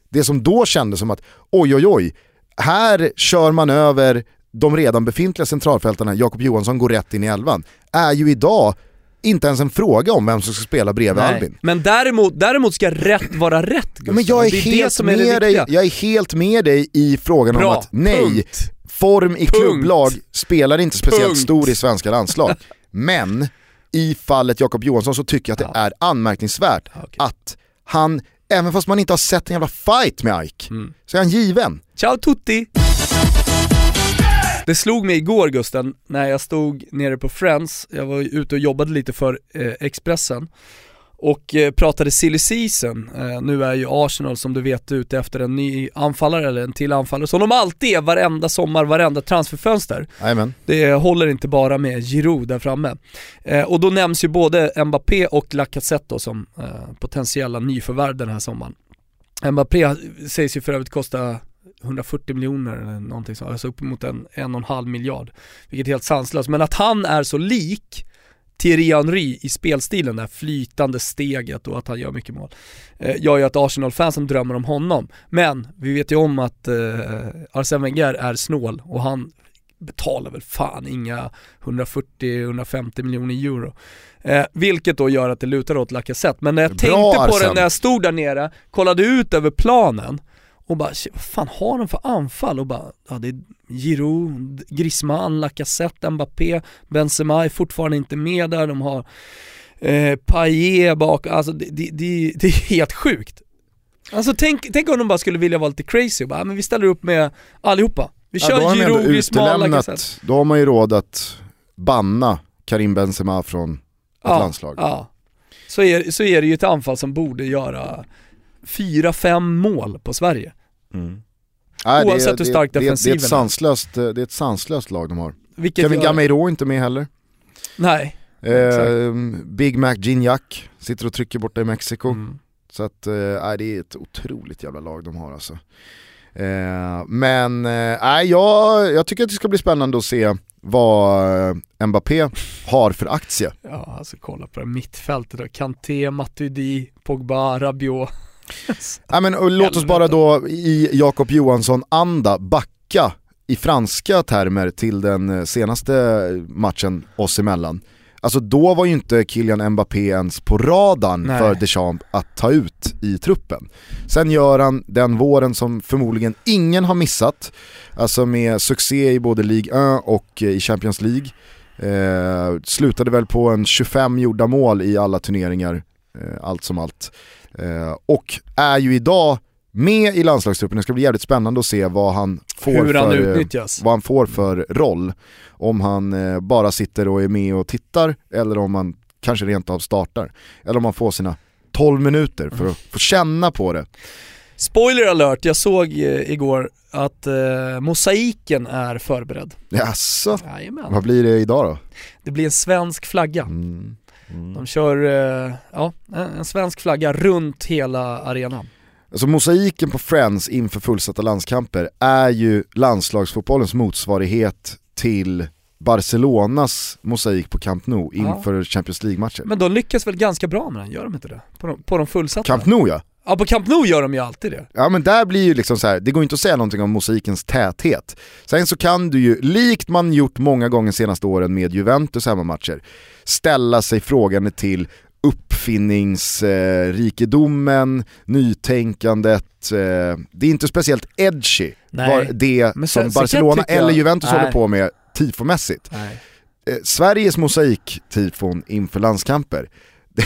Speaker 3: Det som då kändes som att oj oj oj, här kör man över de redan befintliga centralfältarna, Jakob Johansson går rätt in i elvan, är ju idag inte ens en fråga om vem som ska spela bredvid Albin.
Speaker 4: Men däremot, däremot ska rätt vara rätt
Speaker 3: Ja,
Speaker 4: Gustav.
Speaker 3: men jag är,
Speaker 4: det är det
Speaker 3: helt
Speaker 4: som är det
Speaker 3: med dig, jag är helt med dig i frågan om
Speaker 4: Bra,
Speaker 3: att nej,
Speaker 4: punkt.
Speaker 3: form i
Speaker 4: Punkt.
Speaker 3: klubblag spelar inte speciellt
Speaker 4: Punkt.
Speaker 3: stor i svenska landslag. Men i fallet Jakob Johansson så tycker jag att det är anmärkningsvärt
Speaker 4: Ja, okej.
Speaker 3: att han, även fast man inte har sett en jävla fight med Ike,
Speaker 4: Mm.
Speaker 3: så är han given.
Speaker 4: Ciao tutti! Det slog mig igår Gusten, när jag stod nere på Friends, jag var ute och jobbade lite för eh, Expressen och eh, pratade silly season. Eh, nu är ju Arsenal som du vet ute efter en ny anfallare eller en till anfallare, som de alltid är varenda sommar, varenda transferfönster.
Speaker 3: Jajamän.
Speaker 4: Det håller inte bara med Giroud där framme. Eh, och då nämns ju både Mbappé och Lacazette som potentiella nyförvärv den här sommaren. Mbappé sägs ju för övrigt kosta 140 miljoner eller någonting sånt, alltså uppemot en, en och en halv miljard. Vilket är helt sanslöst. Men att han är så lik Thierry Henry i spelstilen, det här flytande steget och att han gör mycket mål, eh, gör ju att Arsenal-fansen drömmer om honom. Men vi vet ju om att eh, Arsene Wenger är snål och han betalar väl fan inga 140-150 miljoner euro. Eh, vilket då gör att det lutar åt Lacazette. Men när jag
Speaker 3: Bra,
Speaker 4: tänkte på det
Speaker 3: Arsene.
Speaker 4: när jag stod där nere, kollade ut över planen och bara vad fan har de för anfall? Och bara, ja det är Giroud, Griezmann, Lacazette, Mbappé, Benzema är fortfarande inte med där, de har eh, Payet bak, alltså det, det, det, det är helt sjukt. Alltså tänk, tänk om de bara skulle vilja vara lite crazy och bara, "Ja, men vi ställer upp med allihopa. Vi
Speaker 3: Ja,
Speaker 4: kör
Speaker 3: ändå
Speaker 4: Giroud, Griezmann, Lacazette.
Speaker 3: då har man ju råd att banna Karim Benzema från ett
Speaker 4: Ja,
Speaker 3: landslag.
Speaker 4: Ja. Så är, så är det ju ett anfall som borde göra fyra, fem mål på Sverige.
Speaker 3: Nej,
Speaker 4: Oavsett hur stark
Speaker 3: det, det, det, är
Speaker 4: defensiven
Speaker 3: sanslöst, eh, det är ett sanslöst lag de har.
Speaker 4: Vilket
Speaker 3: Kevin
Speaker 4: gör-
Speaker 3: Gameiro är inte med heller.
Speaker 4: Nej.
Speaker 3: Eh, Big Mac Gignac sitter och trycker borta i Mexiko.
Speaker 4: Mm.
Speaker 3: Så att, eh, det är ett otroligt jävla lag de har alltså. Eh, men eh, nej, jag, jag tycker att det ska bli spännande att se vad eh, Mbappé har för aktie.
Speaker 4: Ja, alltså kolla på det mittfältet då. Kanté, Matuidi, Pogba, Rabiot.
Speaker 3: Nej, men, och låt oss bara då i Jakob Johansson-anda backa i franska termer till den eh, senaste matchen oss emellan. Alltså då var ju inte Kylian Mbappé ens på radarn
Speaker 4: Nej.
Speaker 3: för Deschamps att ta ut i truppen. Sen gör han den våren som förmodligen ingen har missat, alltså med succé i både Ligue 1 och eh, i Champions League. Eh, slutade väl på en 25 gjorda mål i alla turneringar, eh, allt som allt. Eh, och är ju idag med i landslagstruppen, det ska bli jävligt spännande att se vad han får,
Speaker 4: Hur han
Speaker 3: för, eh,
Speaker 4: utnyttjas.
Speaker 3: vad han får för roll. Om han eh, bara sitter och är med och tittar eller om han kanske rent av startar. Eller om han får sina 12 minuter för att få känna på det.
Speaker 4: Spoiler alert, jag såg igår att eh, mosaiken är förberedd.
Speaker 3: Jaså?
Speaker 4: Jajamän.
Speaker 3: Vad blir det idag då?
Speaker 4: Det blir en svensk flagga.
Speaker 3: Mm. Mm.
Speaker 4: De kör, eh, ja, en en svensk flagga runt hela arenan.
Speaker 3: Alltså mosaiken på Friends inför fullsatta landskamper är ju landslagsfotbollens motsvarighet till Barcelonas mosaik på Camp Nou inför Champions League-matcher.
Speaker 4: Men de lyckas väl ganska bra med den, gör de inte det? På de, på de fullsatta?
Speaker 3: Camp Nou ja.
Speaker 4: Ja på Camp Nou gör de ju alltid det.
Speaker 3: Ja men där blir ju liksom så här, det går inte att säga någonting om mosaikens täthet. Sen så kan du ju, likt man gjort många gånger senaste åren med Juventus hemmamatcher, ställa sig frågande till uppfinningsrikedomen, nytänkandet, eh, det är inte speciellt edgy,
Speaker 4: Nej.
Speaker 3: det som
Speaker 4: sen- sen
Speaker 3: Barcelona
Speaker 4: jag-
Speaker 3: eller Juventus
Speaker 4: Nej.
Speaker 3: håller på med tifomässigt. Eh, Sveriges mosaiktifon inför landskamper,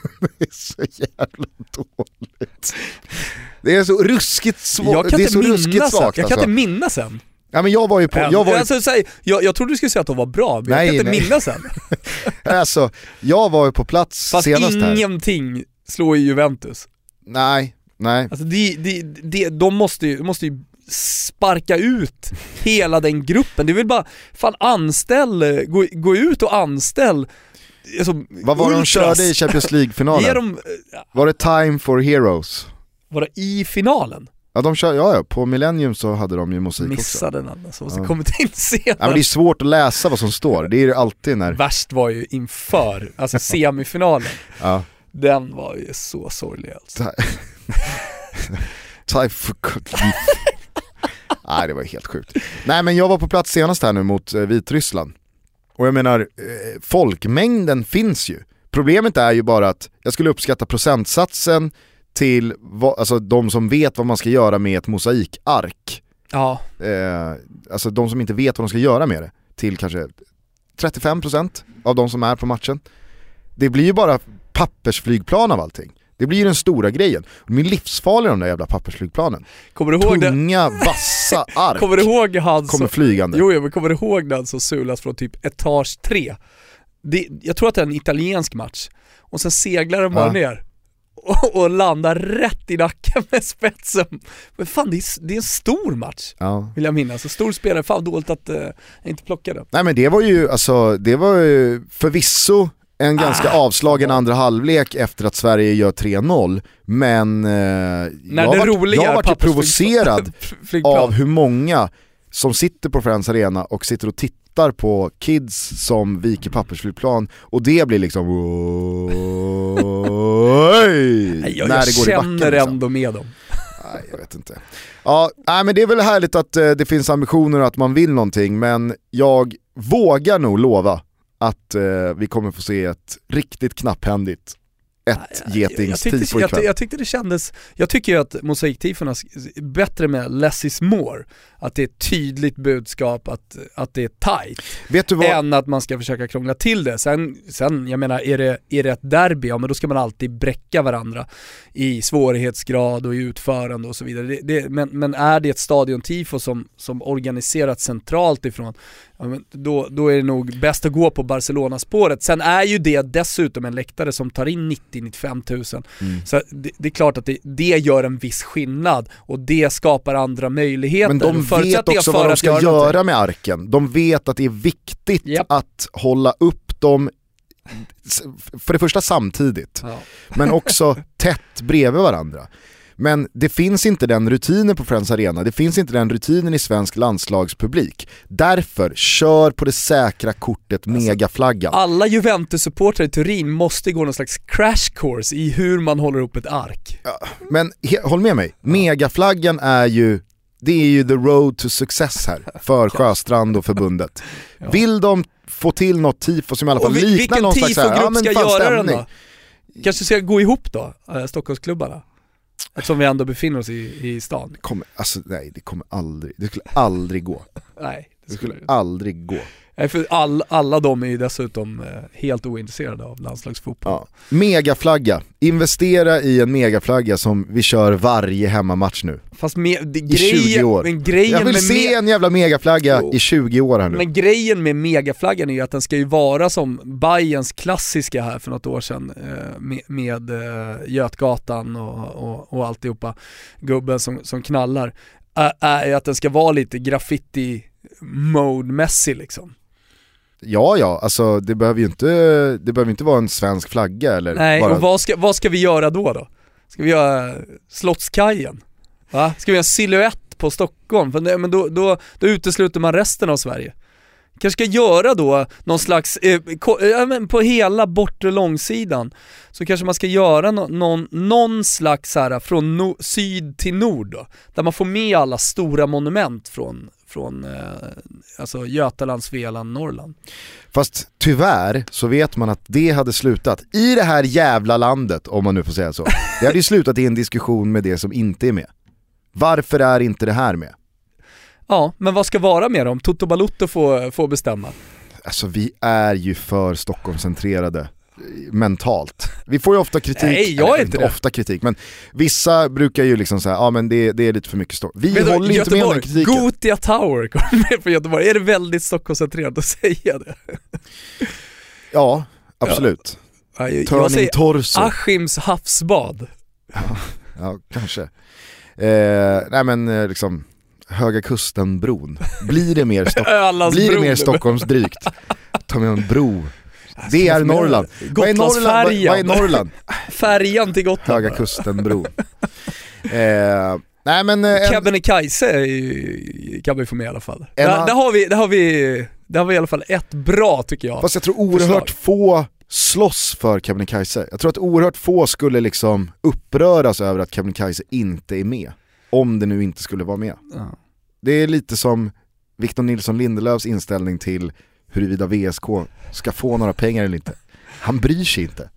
Speaker 3: det är så jävla dåligt. Det är så ruskigt
Speaker 4: kan
Speaker 3: det är
Speaker 4: inte
Speaker 3: så ruskigt svagt
Speaker 4: Jag kan
Speaker 3: alltså.
Speaker 4: inte minnas en.
Speaker 3: Ja men jag var ju på, jag var ju,
Speaker 4: alltså, säg, jag, jag trodde du skulle säga att de var bra, men
Speaker 3: Nej,
Speaker 4: jag kan inte
Speaker 3: nej.
Speaker 4: minnas en.
Speaker 3: alltså, jag var ju på plats
Speaker 4: Fast
Speaker 3: senast här.
Speaker 4: ingenting slår ju Juventus.
Speaker 3: Nej, nej.
Speaker 4: Alltså de, de, de, de måste ju, måste ju sparka ut hela den gruppen. Det är väl bara, fan anställ, gå, gå ut och anställ alltså,
Speaker 3: Vad var det de körde i Champions League-finalen?
Speaker 4: dem, eh,
Speaker 3: Var det Time for Heroes?
Speaker 4: var det i finalen?
Speaker 3: Ja, de kör, ja, ja, på Millennium så hade de ju musik också.
Speaker 4: Missade den alltså, och så
Speaker 3: Ja.
Speaker 4: kommit in senare.
Speaker 3: Ja, men det är svårt att läsa vad som står, det är det alltid när...
Speaker 4: Värst var ju inför, alltså semifinalen.
Speaker 3: Ja.
Speaker 4: Den var ju så sorglig alltså.
Speaker 3: Time for. Nej det var helt sjukt. Nej men jag var på plats senast här nu mot eh, Vitryssland. Och jag menar, eh, folkmängden finns ju. Problemet är ju bara att jag skulle uppskatta procentsatsen till vad, alltså de som vet vad man ska göra med ett mosaikark.
Speaker 4: Ja,
Speaker 3: Eh, alltså de som inte vet vad de ska göra med det. Till kanske 35% av de som är på matchen. Det blir ju bara pappersflygplan av allting. Det blir ju den stora grejen. De är livsfarliga de där jävla pappersflygplanen.
Speaker 4: kommer du ihåg det?
Speaker 3: Tunga, vassa ark
Speaker 4: Kommer du ihåg han
Speaker 3: kommer flygande.
Speaker 4: jo, jo men kommer du ihåg den som sulas från typ etage 3? Det, jag tror att det är en italiensk match, och sen seglar den bara
Speaker 3: Ja.
Speaker 4: ner och, och landar rätt i nacken med spetsen. Men fan det är, det är en stor match,
Speaker 3: Ja.
Speaker 4: vill jag minnas. En stor spelare, fan dåligt att uh, jag inte plockade.
Speaker 3: Nej men det var ju, alltså, det var ju förvisso en ganska
Speaker 4: Ah.
Speaker 3: avslagen andra halvlek efter att Sverige gör 3-0, men eh, jag vart-
Speaker 4: roliga
Speaker 3: jag vart ju provocerad av hur många som sitter på Friends Arena och sitter och tittar på kids som viker pappersflygplan och det blir liksom
Speaker 4: Nej, jag,
Speaker 3: när
Speaker 4: jag
Speaker 3: det går i backen.
Speaker 4: känner
Speaker 3: Liksom.
Speaker 4: ändå med dem.
Speaker 3: Nej, jag vet inte. Ja, nej, men det är väl härligt att eh, det finns ambitioner och att man vill någonting, men jag vågar nog lova att eh, vi kommer få se ett riktigt knapphändigt ett
Speaker 4: jag, tyckte,
Speaker 3: getingstifo
Speaker 4: jag, jag tyckte det kändes, jag tycker ju att mosaiktifona är bättre med less is more. Att det är ett tydligt budskap, att, att det är tight.
Speaker 3: Vet du vad?
Speaker 4: än att man ska försöka krångla till det. Sen, sen jag menar, är det, är det ett derby, ja men då ska man alltid bräcka varandra i svårighetsgrad och i utförande och så vidare. Det, det, men, men är det ett stadiontifo som, som organiserat centralt ifrån, ja, men då, då är det nog bäst att gå på Barcelona-spåret. Sen är ju det dessutom en läktare som tar in 90-95 tusen.
Speaker 3: Mm.
Speaker 4: Så det, det är klart att det, det gör en viss skillnad och det skapar andra möjligheter.
Speaker 3: Men de vet också vad de ska
Speaker 4: göra någonting.
Speaker 3: med arken. De vet att det är viktigt
Speaker 4: Japp.
Speaker 3: att hålla upp dem, för det första samtidigt,
Speaker 4: Ja.
Speaker 3: men också tätt bredvid varandra. Men det finns inte den rutinen på Friends Arena, det finns inte den rutinen i svensk landslagspublik. Därför, kör på det säkra kortet megaflaggan.
Speaker 4: Alla Juventus-supportrar i Turin måste gå någon slags crash course i hur man håller upp ett ark.
Speaker 3: Men he, håll med mig, megaflaggan är ju, det är ju the road to success här för Sjöstrand och förbundet.
Speaker 4: Ja.
Speaker 3: Vill de få till något tifo som i alla fall
Speaker 4: vi-
Speaker 3: liknar
Speaker 4: vilken
Speaker 3: någon slags ja,
Speaker 4: tifogrupp
Speaker 3: men
Speaker 4: ska göra den då? Kanske ska gå ihop då, äh, Stockholmsklubbarna? Eftersom vi ändå befinner oss i, i stan.
Speaker 3: Kommer, alltså nej det kommer aldrig, det skulle aldrig gå.
Speaker 4: Nej,
Speaker 3: Det skulle aldrig gå.
Speaker 4: Nej, för all, alla de är ju dessutom eh, helt ointresserade av landslagsfotboll.
Speaker 3: Ja. Megaflagga, investera i en megaflagga som vi kör varje hemmamatch nu.
Speaker 4: Fast med, det,
Speaker 3: I
Speaker 4: grejen,
Speaker 3: 20 år.
Speaker 4: Men grejen
Speaker 3: Jag vill
Speaker 4: med
Speaker 3: se en jävla megaflagga
Speaker 4: Jo.
Speaker 3: i 20 år här nu.
Speaker 4: Men grejen med megaflaggan är ju att den ska ju vara som Bayerns klassiska här för något år sedan eh, med, med eh, Götgatan och, och, och alltihopa, gubben som, som knallar, är, att den ska vara lite graffiti mode-mässig liksom.
Speaker 3: Ja ja, alltså det behöver ju inte, det behöver inte vara en svensk flagga eller
Speaker 4: Nej,
Speaker 3: bara...
Speaker 4: och vad ska, vad ska vi göra då då? Ska vi göra Slottskajen? Va? Ska vi göra en silhuett på Stockholm? För det, men då, då, då utesluter man resten av Sverige. Kanske ska göra då någon slags, eh, eh, på hela bortre långsidan, så kanske man ska göra no, någon, någon slags här från no, syd till nord då, där man får med alla stora monument från, från eh, alltså Götaland, Svealand, Norrland.
Speaker 3: Fast tyvärr så vet man att det hade slutat i det här jävla landet, om man nu får säga så. Det hade ju slutat i en diskussion med det som inte är med. Varför är inte det här med?
Speaker 4: Ja, men vad ska vara med dem? Toto Balutto får, får bestämma.
Speaker 3: Alltså vi är ju för Stockholmscentrerade mentalt. Vi får ju ofta kritik,
Speaker 4: Nej, jag är inte det.
Speaker 3: ofta kritik, men vissa brukar ju liksom säga, ja men det, det är lite för mycket Stockholm. Vi
Speaker 4: Vet du,
Speaker 3: håller inte med den
Speaker 4: Göteborg,
Speaker 3: kritiken.
Speaker 4: Gotia Tower kommer från Göteborg. Är det väldigt Stockholmscentrerat att säga det?
Speaker 3: Ja, absolut.
Speaker 4: Ja, jag, jag
Speaker 3: Turning
Speaker 4: säger
Speaker 3: torso.
Speaker 4: Askim havsbad.
Speaker 3: Ja, kanske. Eh, nej men eh, liksom, Höga Kusten-bron. Blir det mer, Stock- blir det mer Stockholmsdrygt? Ta med en bro. Det är Norrland. Vad är Norrland? Vad, är Norrland?
Speaker 4: Färjan till Gotland.
Speaker 3: Höga Kusten-bron. Eh, nej men... Eh,
Speaker 4: Kebnekaise ju- kan vi få med i alla fall. Där, där, har vi, där, har vi, där har vi i alla fall ett bra tycker jag.
Speaker 3: fast jag tror oerhört
Speaker 4: Förslag.
Speaker 3: få slåss för Kebnekaise. Jag tror att oerhört få skulle liksom uppröras över att Kebnekaise inte är med. Om det nu inte skulle vara med.
Speaker 4: Ja.
Speaker 3: Det är lite som Victor Nilsson Lindelöfs inställning till huruvida VSK ska få några pengar eller inte. Han bryr sig inte.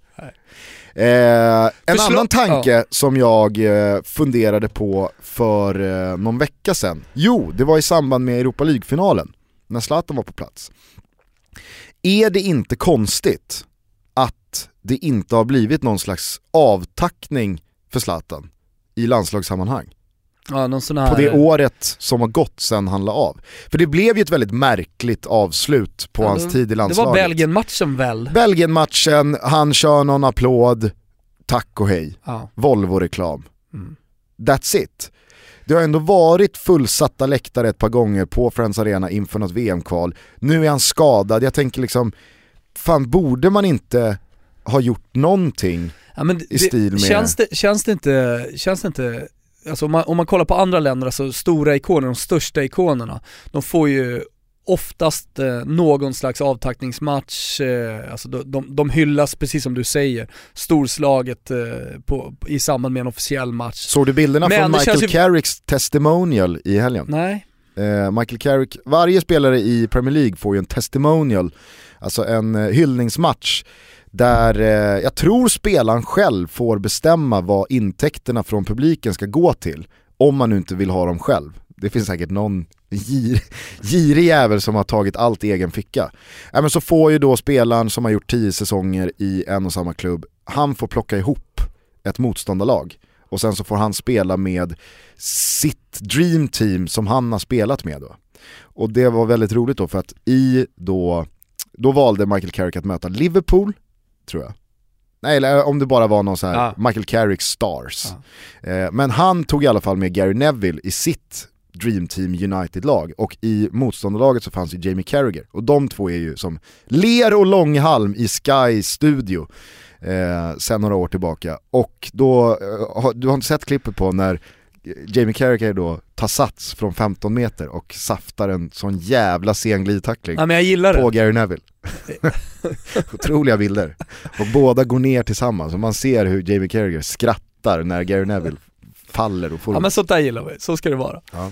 Speaker 3: Eh, en
Speaker 4: Förslå-
Speaker 3: annan tanke som jag eh, funderade på för eh, någon vecka sedan. Jo, det var i samband med Europa League-finalen, när Zlatan var på plats. Är det inte konstigt att det inte har blivit någon slags avtackning för Zlatan i landslagssammanhang?
Speaker 4: Ja, här...
Speaker 3: på det året som har gått sen han la av. För det blev ju ett väldigt märkligt avslut på
Speaker 4: Ja,
Speaker 3: hans
Speaker 4: det-
Speaker 3: tid i
Speaker 4: Det
Speaker 3: landslaget.
Speaker 4: var Belgien-matchen väl?
Speaker 3: Belgien-matchen, han kör någon applåd, tack och hej,
Speaker 4: Ja.
Speaker 3: Volvo-reklam.
Speaker 4: Mm.
Speaker 3: That's it. Det har ändå varit fullsatta läktare ett par gånger på Friends Arena inför något VM-kval. Nu är han skadad, jag tänker liksom, fan borde man inte ha gjort någonting?
Speaker 4: Ja, men
Speaker 3: i stil med-
Speaker 4: Känns det, känns det inte, känns det inte, alltså om man, om man kollar på andra länder, alltså stora ikoner, de största ikonerna, de får ju oftast eh, någon slags avtackningsmatch, eh, alltså de, de, de hyllas precis som du säger, storslaget eh, på, i samband med en officiell match.
Speaker 3: Såg du bilderna
Speaker 4: Men
Speaker 3: från Michael
Speaker 4: ju-
Speaker 3: Carricks testimonial i helgen?
Speaker 4: Nej,
Speaker 3: Eh, Michael Carrick, varje spelare i Premier League får ju en testimonial, alltså en eh, hyllningsmatch där eh, jag tror spelaren själv får bestämma vad intäkterna från publiken ska gå till, om man nu inte vill ha dem själv. Det finns säkert någon gir, girig jävel som har tagit allt i egen ficka. Ja, men så får ju då spelaren som har gjort tio säsonger i en och samma klubb, han får plocka ihop ett motståndarlag och sen så får han spela med sitt dream team som han har spelat med då. Och det var väldigt roligt då för att i då, då valde Michael Carrick att möta Liverpool, tror jag. Nej, eller om det bara var någon så här
Speaker 4: Ja.
Speaker 3: Michael Carrick Stars. Eh, men han tog i alla fall med Gary Neville i sitt Dream Team United-lag och i motståndarlaget så fanns ju Jamie Carragher och de två är ju som ler och långhalm i Sky Studio eh, sen några år tillbaka. Och då, eh, har- du har inte sett klippet på när Jamie Carragher då tar sats från 15 meter och saftar en sån jävla sen glidtackling
Speaker 4: ja, men jag gillar
Speaker 3: på
Speaker 4: det.
Speaker 3: Gary Neville. Otroliga bilder. Och båda går ner tillsammans och man ser hur Jamie Carragher skrattar när Gary Neville faller och får
Speaker 4: Ja men sånt där gillar vi, så ska det vara.
Speaker 3: Ja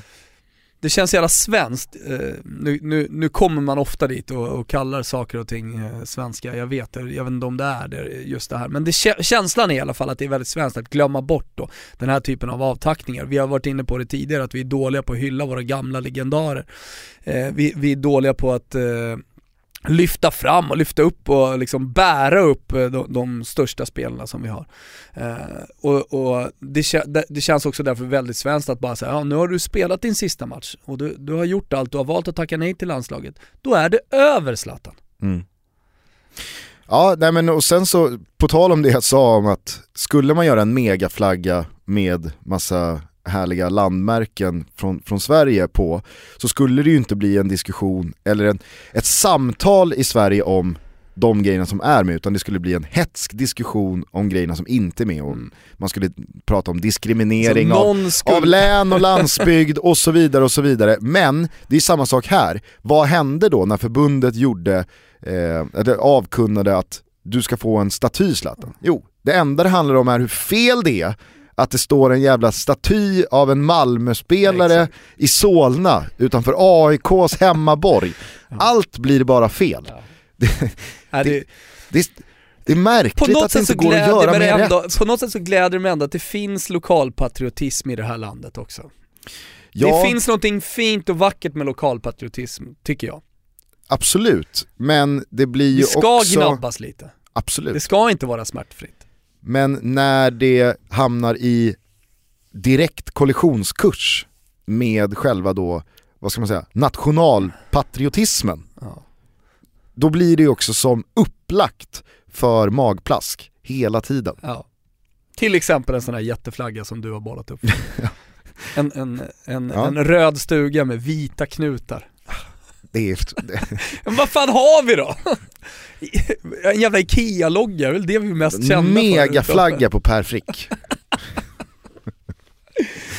Speaker 4: det känns jävla svenskt. Eh, nu, nu, nu kommer man ofta dit och, och kallar saker och ting eh, svenska, jag vet, jag vet inte om det är det, just det här. Men det, känslan är i alla fall att det är väldigt svenskt att glömma bort då, den här typen av avtackningar. Vi har varit inne på det tidigare, att vi är dåliga på att hylla våra gamla legendarer. Eh, vi, vi är dåliga på att eh, lyfta fram och lyfta upp och liksom bära upp eh, de, de största spelarna som vi har. Eh, och, och det, det, känns också därför väldigt svenskt att bara säga, ja nu har du spelat din sista match och du, du har gjort allt, du har valt att tacka nej till landslaget. Då är det över Zlatan. Mm.
Speaker 3: Ja, nej men och sen så, på tal om det jag sa om att skulle man göra en megaflagga med massa härliga landmärken från, från Sverige på, så skulle det ju inte bli en diskussion eller en, ett samtal i Sverige om de grejerna som är med, utan det skulle bli en hetsk diskussion om grejerna som inte är med. Och mm. man skulle prata om diskriminering av, skulle... av län och landsbygd och så vidare och så vidare. Men det är samma sak här. Vad hände då när förbundet gjorde, eh, avkunnade att du ska få en staty Zlatan? Jo, det enda det handlar om är hur fel det är att det står en jävla staty av en Malmöspelare ja, i Solna utanför AIKs hemmaborg. Allt blir bara fel. Ja. Det, det, det, det, är märkligt att det inte går att göra mer
Speaker 4: ändå,
Speaker 3: rätt.
Speaker 4: På något sätt så gläder det mig ändå att det finns lokalpatriotism i det här landet också. Ja. Det finns någonting fint och vackert med lokalpatriotism, tycker jag.
Speaker 3: Absolut, men det blir ju också...
Speaker 4: Det ska gnabbas lite.
Speaker 3: Absolut.
Speaker 4: Det ska inte vara smärtfritt.
Speaker 3: Men när det hamnar i direkt kollisionskurs med själva då, vad ska man säga, nationalpatriotismen. Ja. Då blir det ju också som upplagt för magplask hela tiden. Ja.
Speaker 4: Till exempel en sån här jätteflagga som du har bollat upp. ja. En, en, en, en röd stuga med vita knutar.
Speaker 3: Det är...
Speaker 4: Men vad fan har vi då? En jävla IKEA-logga, det är väl det vi är mest kända
Speaker 3: för. Megaflagga på Per Frick.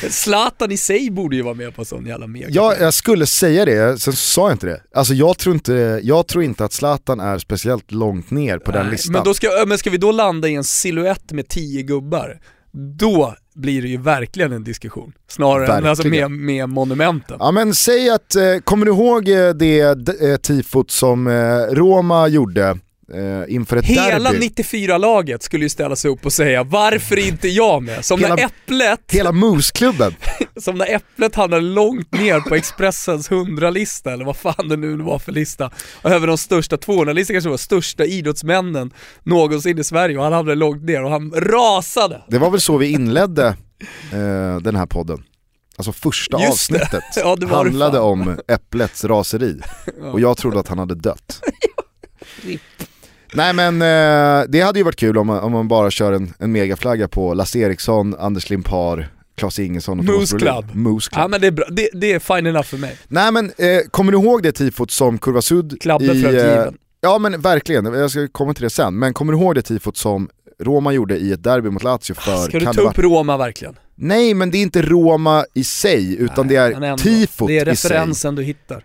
Speaker 4: Zlatan i sig borde ju vara med på sån jävla mega.
Speaker 3: Ja, jag skulle säga det, sen sa jag inte det. Alltså jag tror inte, jag tror inte att Zlatan är speciellt långt ner på Nej, den listan.
Speaker 4: Men, då ska, men ska vi då landa i en siluett med tio gubbar, då blir det ju verkligen en diskussion. Snarare verkligen. än alltså med, med monumenten.
Speaker 3: Ja men säg att, eh, kommer du ihåg eh, det eh, tifot som Roma gjorde eh, inför ett
Speaker 4: Hela
Speaker 3: derby.
Speaker 4: 94-laget skulle ju ställa sig upp och säga varför inte jag med? Som hela, när Äpplet...
Speaker 3: Hela Moose-klubben.
Speaker 4: som när Äpplet hamnade långt ner på Expressens 100-lista, eller vad fan det nu var för lista. Över de största 200-listan kanske var största idrottsmännen någonsin i Sverige och han hamnade långt ner och han rasade.
Speaker 3: Det var väl så vi inledde eh, den här podden. Alltså första Just avsnittet ja, handlade om Äpplets raseri och jag trodde att han hade dött. Nej men eh, det hade ju varit kul om man, om man bara kör en, en megaflagga på Lasse Eriksson, Anders Limpar, Klas Ingesson och
Speaker 4: Moose Club.
Speaker 3: Moose Club.
Speaker 4: Ja men det är bra, det, det är fine enough för mig.
Speaker 3: Nej men eh, kommer du ihåg det tifot som Kurva Sud
Speaker 4: Klabben i... Eh,
Speaker 3: ja men verkligen, jag ska komma till det sen. Men kommer du ihåg det tifot som Roma gjorde i ett derby mot Lazio för...
Speaker 4: Ska du ta upp Roma verkligen?
Speaker 3: Nej men det är inte Roma i sig, utan Nej, det är tifot i sig.
Speaker 4: Det är referensen du hittar.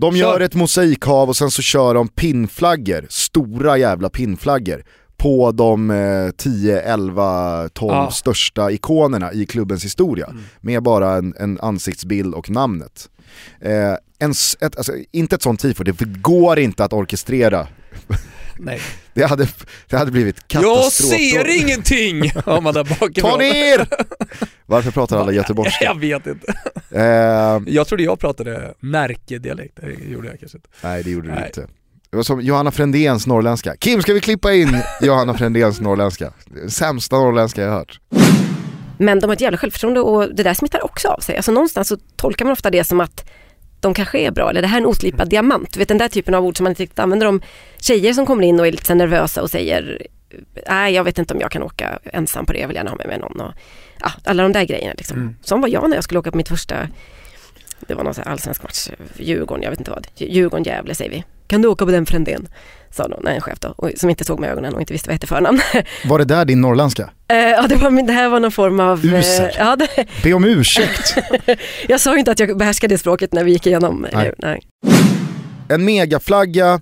Speaker 3: De Kör. gör ett mosaikhav och sen så kör de pinnflaggor, stora jävla pinnflaggor på de eh, 10, 11, 12 ja. största ikonerna i klubbens historia. Mm. Med bara en, en, ansiktsbild och namnet. Eh, en, ett, alltså, inte ett sånt tifo, det går inte att orkestrera
Speaker 4: Nej.
Speaker 3: Det hade, det hade blivit katastrof.
Speaker 4: Jag ser ingenting! Har man där bakifrån.
Speaker 3: Ta ner! Varför pratar alla göteborgska?
Speaker 4: Jag vet inte. Eh, jag trodde jag pratade närkedialekt, det gjorde jag kanske inte.
Speaker 3: Nej det gjorde du inte. Det var som Johanna Frändéns norrländska. Kim, ska vi klippa in Johanna Frändéns norrländska? Sämsta norrländska jag hört.
Speaker 1: Men de har ett jävla självförtroende och det där smittar också av sig. Alltså någonstans så tolkar man ofta det som att de kanske är bra eller det här är en oslipad mm. diamant. Du vet den där typen av ord som man inte riktigt använder om tjejer som kommer in och är lite nervösa och säger nej jag vet inte om jag kan åka ensam på det, jag vill gärna ha med mig någon. Och, ja, alla de där grejerna liksom. Mm. Som var jag när jag skulle åka på mitt första, det var någon allsvensk match, Djurgården, jag vet inte vad, Djurgården-Gävle säger vi. Kan du åka på den Frändén? Sa någon, en chef då, och, som inte såg med ögonen och inte visste vad jag hette förnamn.
Speaker 3: Var det där din norrländska?
Speaker 1: Uh, ja, det, var, det här var någon form av...
Speaker 3: Uh, ja, det... Be om ursäkt.
Speaker 1: jag sa inte att jag behärskade det språket när vi gick igenom. Nej. Nej.
Speaker 3: En megaflagga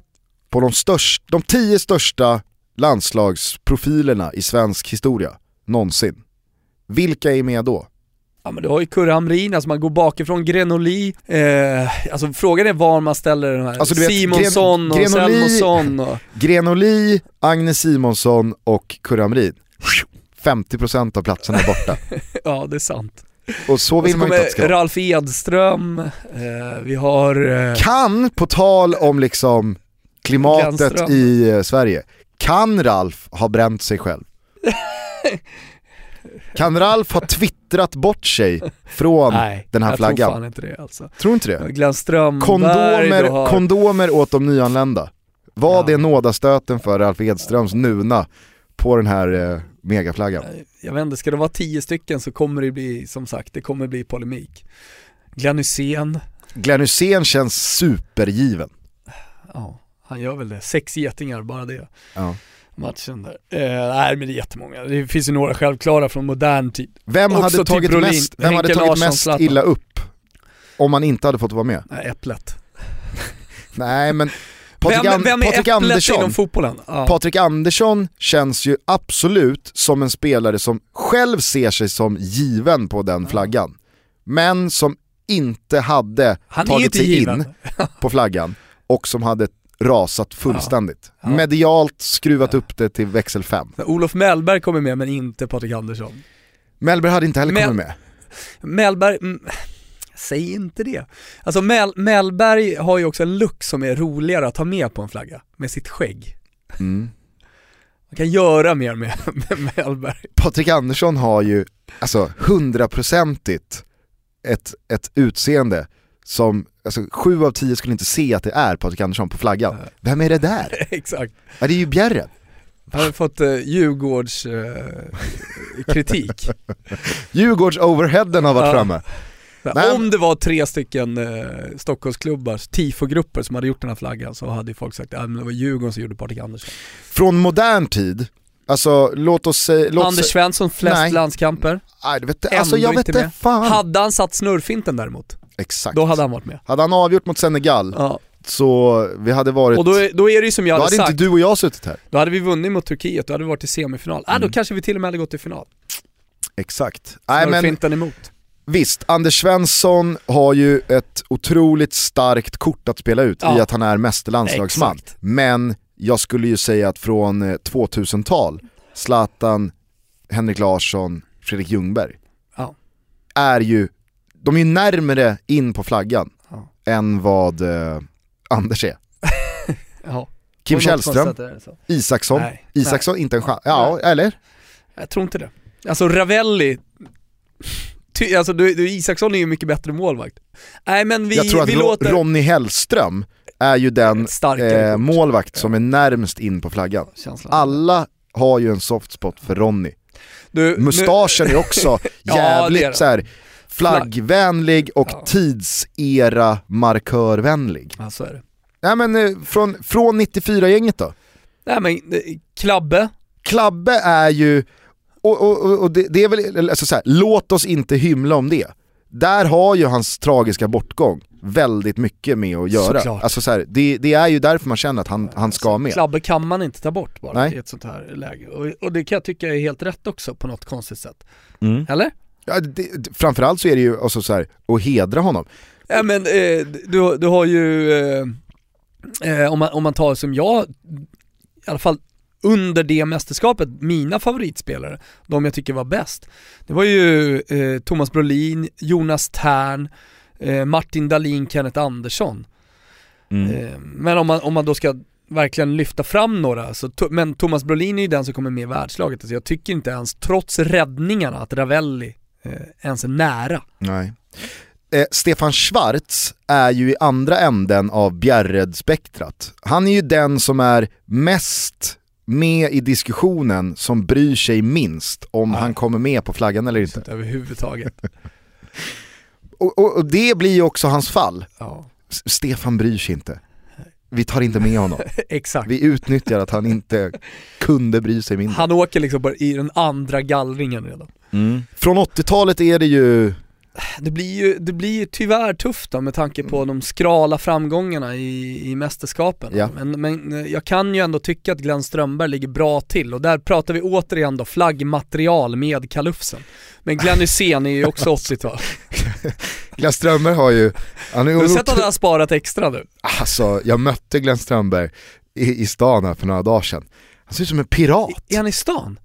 Speaker 3: på de, störst, de tio största landslagsprofilerna i svensk historia, någonsin. Vilka är med då?
Speaker 4: Ja men du har ju Kurre Hamrin, alltså man går bakifrån, Grenoli, eh, alltså frågan är var man ställer den här
Speaker 3: Alltså, vet,
Speaker 4: Simonsson
Speaker 3: Gren-
Speaker 4: och Selmosson och...
Speaker 3: Grenoli, Agnes Simonsson och Kurre Hamrin. 50% av platserna är borta.
Speaker 4: Ja det är sant.
Speaker 3: Och så
Speaker 4: Och så
Speaker 3: vill man inte att det ska.
Speaker 4: Ralf Edström, eh, vi har... Eh,
Speaker 3: Kan, på tal om liksom klimatet
Speaker 4: Glenström.
Speaker 3: i eh, Sverige, kan Ralf ha bränt sig själv? Kan Ralf ha twittrat bort sig från
Speaker 4: nej,
Speaker 3: den här
Speaker 4: jag
Speaker 3: flaggan?
Speaker 4: tror fan inte det alltså.
Speaker 3: Tror inte det?
Speaker 4: Glenn Strömberg,
Speaker 3: Kondomer,
Speaker 4: har...
Speaker 3: kondomer åt de nyanlända. Var
Speaker 4: Ja.
Speaker 3: det nådastöten för Ralf Edströms nuna på den här eh, megaflaggan?
Speaker 4: Jag vet inte, ska det vara tio stycken så kommer det bli, som sagt, det kommer bli polemik. Glenn Hysén,
Speaker 3: Glenn Hysén känns supergiven.
Speaker 4: ja, han gör väl det. Sex getingar, bara det.
Speaker 3: Ja.
Speaker 4: Matchen där. Eh, nej men det är jättemånga. Det finns ju några självklara från modern tid.
Speaker 3: Vem
Speaker 4: Också
Speaker 3: hade tagit
Speaker 4: Brolin,
Speaker 3: mest, vem hade tagit
Speaker 4: Larsson,
Speaker 3: mest
Speaker 4: Zlatan.
Speaker 3: illa upp om man inte hade fått vara med?
Speaker 4: Nej, Äpplet.
Speaker 3: Nej men Patrik,
Speaker 4: vem, vem är
Speaker 3: Patrik Andersson,
Speaker 4: inom fotbollen? Ja.
Speaker 3: Patrik Andersson känns ju absolut som en spelare som själv ser sig som given på den flaggan. Men som inte hade
Speaker 4: han
Speaker 3: tagit sig
Speaker 4: given.
Speaker 3: in på flaggan och som hade rasat fullständigt.
Speaker 4: Ja.
Speaker 3: Medialt skruvat upp det till växel 5.
Speaker 4: Olof Mellberg kommer med men inte Patrik Andersson.
Speaker 3: Mellberg hade inte heller
Speaker 4: Men-
Speaker 3: kommit med.
Speaker 4: Mellberg, mm, säg inte det. Alltså Mel, Mellberg har ju också en look som är roligare att ha med på en flagga, med sitt skägg.
Speaker 3: Mm.
Speaker 4: Man kan göra mer med, med Mellberg.
Speaker 3: Patrik Andersson har ju alltså hundraprocentigt ett, ett utseende som, alltså sju av tio skulle inte se att det är Patrik Andersson på flaggan. Vem är det där?
Speaker 4: Exakt.
Speaker 3: Ja, det är ju Bjerre.
Speaker 4: Han har fått eh, Djurgårds eh, kritik.
Speaker 3: Djurgårds-overheaden har varit
Speaker 4: Ja.
Speaker 3: framme. Nej.
Speaker 4: Om det var tre stycken eh, Stockholmsklubbars tifogruppper som hade gjort den här flaggan så hade ju folk sagt att det var Djurgården som gjorde Patrik Andersson.
Speaker 3: Från modern tid, alltså låt oss säga... Låt
Speaker 4: Anders Svensson, flest
Speaker 3: Nej.
Speaker 4: landskamper.
Speaker 3: nej, det vet, alltså jag vet
Speaker 4: inte
Speaker 3: fan.
Speaker 4: Hade han satt snurrfinten däremot,
Speaker 3: Exakt.
Speaker 4: då hade han varit med.
Speaker 3: Hade han avgjort mot Senegal
Speaker 4: Ja.
Speaker 3: så vi hade varit...
Speaker 4: Och då, är- då är det ju som jag
Speaker 3: då
Speaker 4: hade
Speaker 3: hade
Speaker 4: sagt,
Speaker 3: inte du och jag suttit här.
Speaker 4: då hade vi vunnit mot Turkiet, då hade vi varit i semifinal. Ah, då
Speaker 3: Mm.
Speaker 4: kanske vi till och med hade gått till final.
Speaker 3: Exakt. Nej men
Speaker 4: emot.
Speaker 3: Visst, Anders Svensson har ju ett otroligt starkt kort att spela ut
Speaker 4: Ja.
Speaker 3: i att han är mästerlandslagsman.
Speaker 4: Exakt.
Speaker 3: Men jag skulle ju säga att från eh, 2000-tal, Zlatan, Henrik Larsson, Fredrik Ljungberg,
Speaker 4: Ja.
Speaker 3: är ju, de är ju närmare in på flaggan
Speaker 4: Ja.
Speaker 3: än vad eh, Anders är.
Speaker 4: Ja.
Speaker 3: Kim Källström. Isaksson,
Speaker 4: Nej.
Speaker 3: Isaksson inte en chans, ja eller?
Speaker 4: Jag tror inte det. Alltså Ravelli, ty, alltså du, du, Isaksson är ju mycket bättre målvakt. Nej men vi,
Speaker 3: jag tror att
Speaker 4: vi
Speaker 3: Ro-
Speaker 4: låter...
Speaker 3: Ronny Hellström är ju den eh, målvakt som är närmst in på flaggan.
Speaker 4: Känslan.
Speaker 3: Alla har ju en soft spot för Ronny.
Speaker 4: Du,
Speaker 3: Mustaschen är också
Speaker 4: Ja,
Speaker 3: jävligt
Speaker 4: det.
Speaker 3: så här, flaggvänlig och
Speaker 4: Ja.
Speaker 3: tidsera markörvänlig.
Speaker 4: Ja, så är det.
Speaker 3: Nej men eh, från, från 94-gänget då.
Speaker 4: Nej men, eh, Klabbe,
Speaker 3: Klabbe är ju, och, och, och- och det, det är väl, alltså så här, låt oss inte hymla om det. Där har ju hans tragiska bortgång väldigt mycket med att göra.
Speaker 4: Såklart.
Speaker 3: Alltså så här, det, det är ju därför man känner att han, han ska med.
Speaker 4: Klabbe kan man inte ta bort bara
Speaker 3: Nej.
Speaker 4: i ett sånt här läge. Och, och det kan jag tycka är helt rätt också på något konstigt sätt.
Speaker 3: Mm.
Speaker 4: Eller?
Speaker 3: Ja, det, framförallt så är det ju alltså så här, att hedra honom.
Speaker 4: Ja men eh, du, du har ju, eh, eh, om, man, om man tar som jag, i alla fall under det mästerskapet, mina favoritspelare, de jag tycker var bäst. Det var ju eh, Thomas Brolin, Jonas Tern, eh, Martin Dahlin, Kenneth Andersson. Eh, men om man, om man då ska verkligen lyfta fram några, så, men Thomas Brolin är ju den som kommer med i världslaget. Alltså jag tycker inte ens, trots räddningarna, att Ravelli ens är nära.
Speaker 3: Nej. Eh, Stefan Schwarz är ju i andra änden av Bjärred-spektrat. Han är ju den som är mest med i diskussionen som bryr sig minst om
Speaker 4: Nej.
Speaker 3: han kommer med på flaggan eller inte.
Speaker 4: Inte överhuvudtaget.
Speaker 3: Och, och, och det blir ju också hans fall.
Speaker 4: Ja,
Speaker 3: Stefan bryr sig inte. Vi tar inte med honom.
Speaker 4: exakt.
Speaker 3: Vi utnyttjar att han inte kunde bry sig mindre.
Speaker 4: Han åker liksom bara i den andra gallringen redan.
Speaker 3: Från 80-talet är det ju
Speaker 4: det blir ju, det blir ju tyvärr tufft då med tanke på de skrala framgångarna i, i mästerskapen.
Speaker 3: Ja.
Speaker 4: Men, men eh, jag kan ju ändå tycka att Glenn Strömberg ligger bra till och där pratar vi återigen då flaggmaterial med kalufsen. Men Glenn Hysén är ju också 80-tal.
Speaker 3: Glenn Strömberg har ju, han är
Speaker 4: Har du sett att han har sparat extra nu?
Speaker 3: Alltså, jag mötte Glenn Strömberg i, i stan här för några dagar sedan. Han ser ut som en pirat.
Speaker 4: Är han i stan?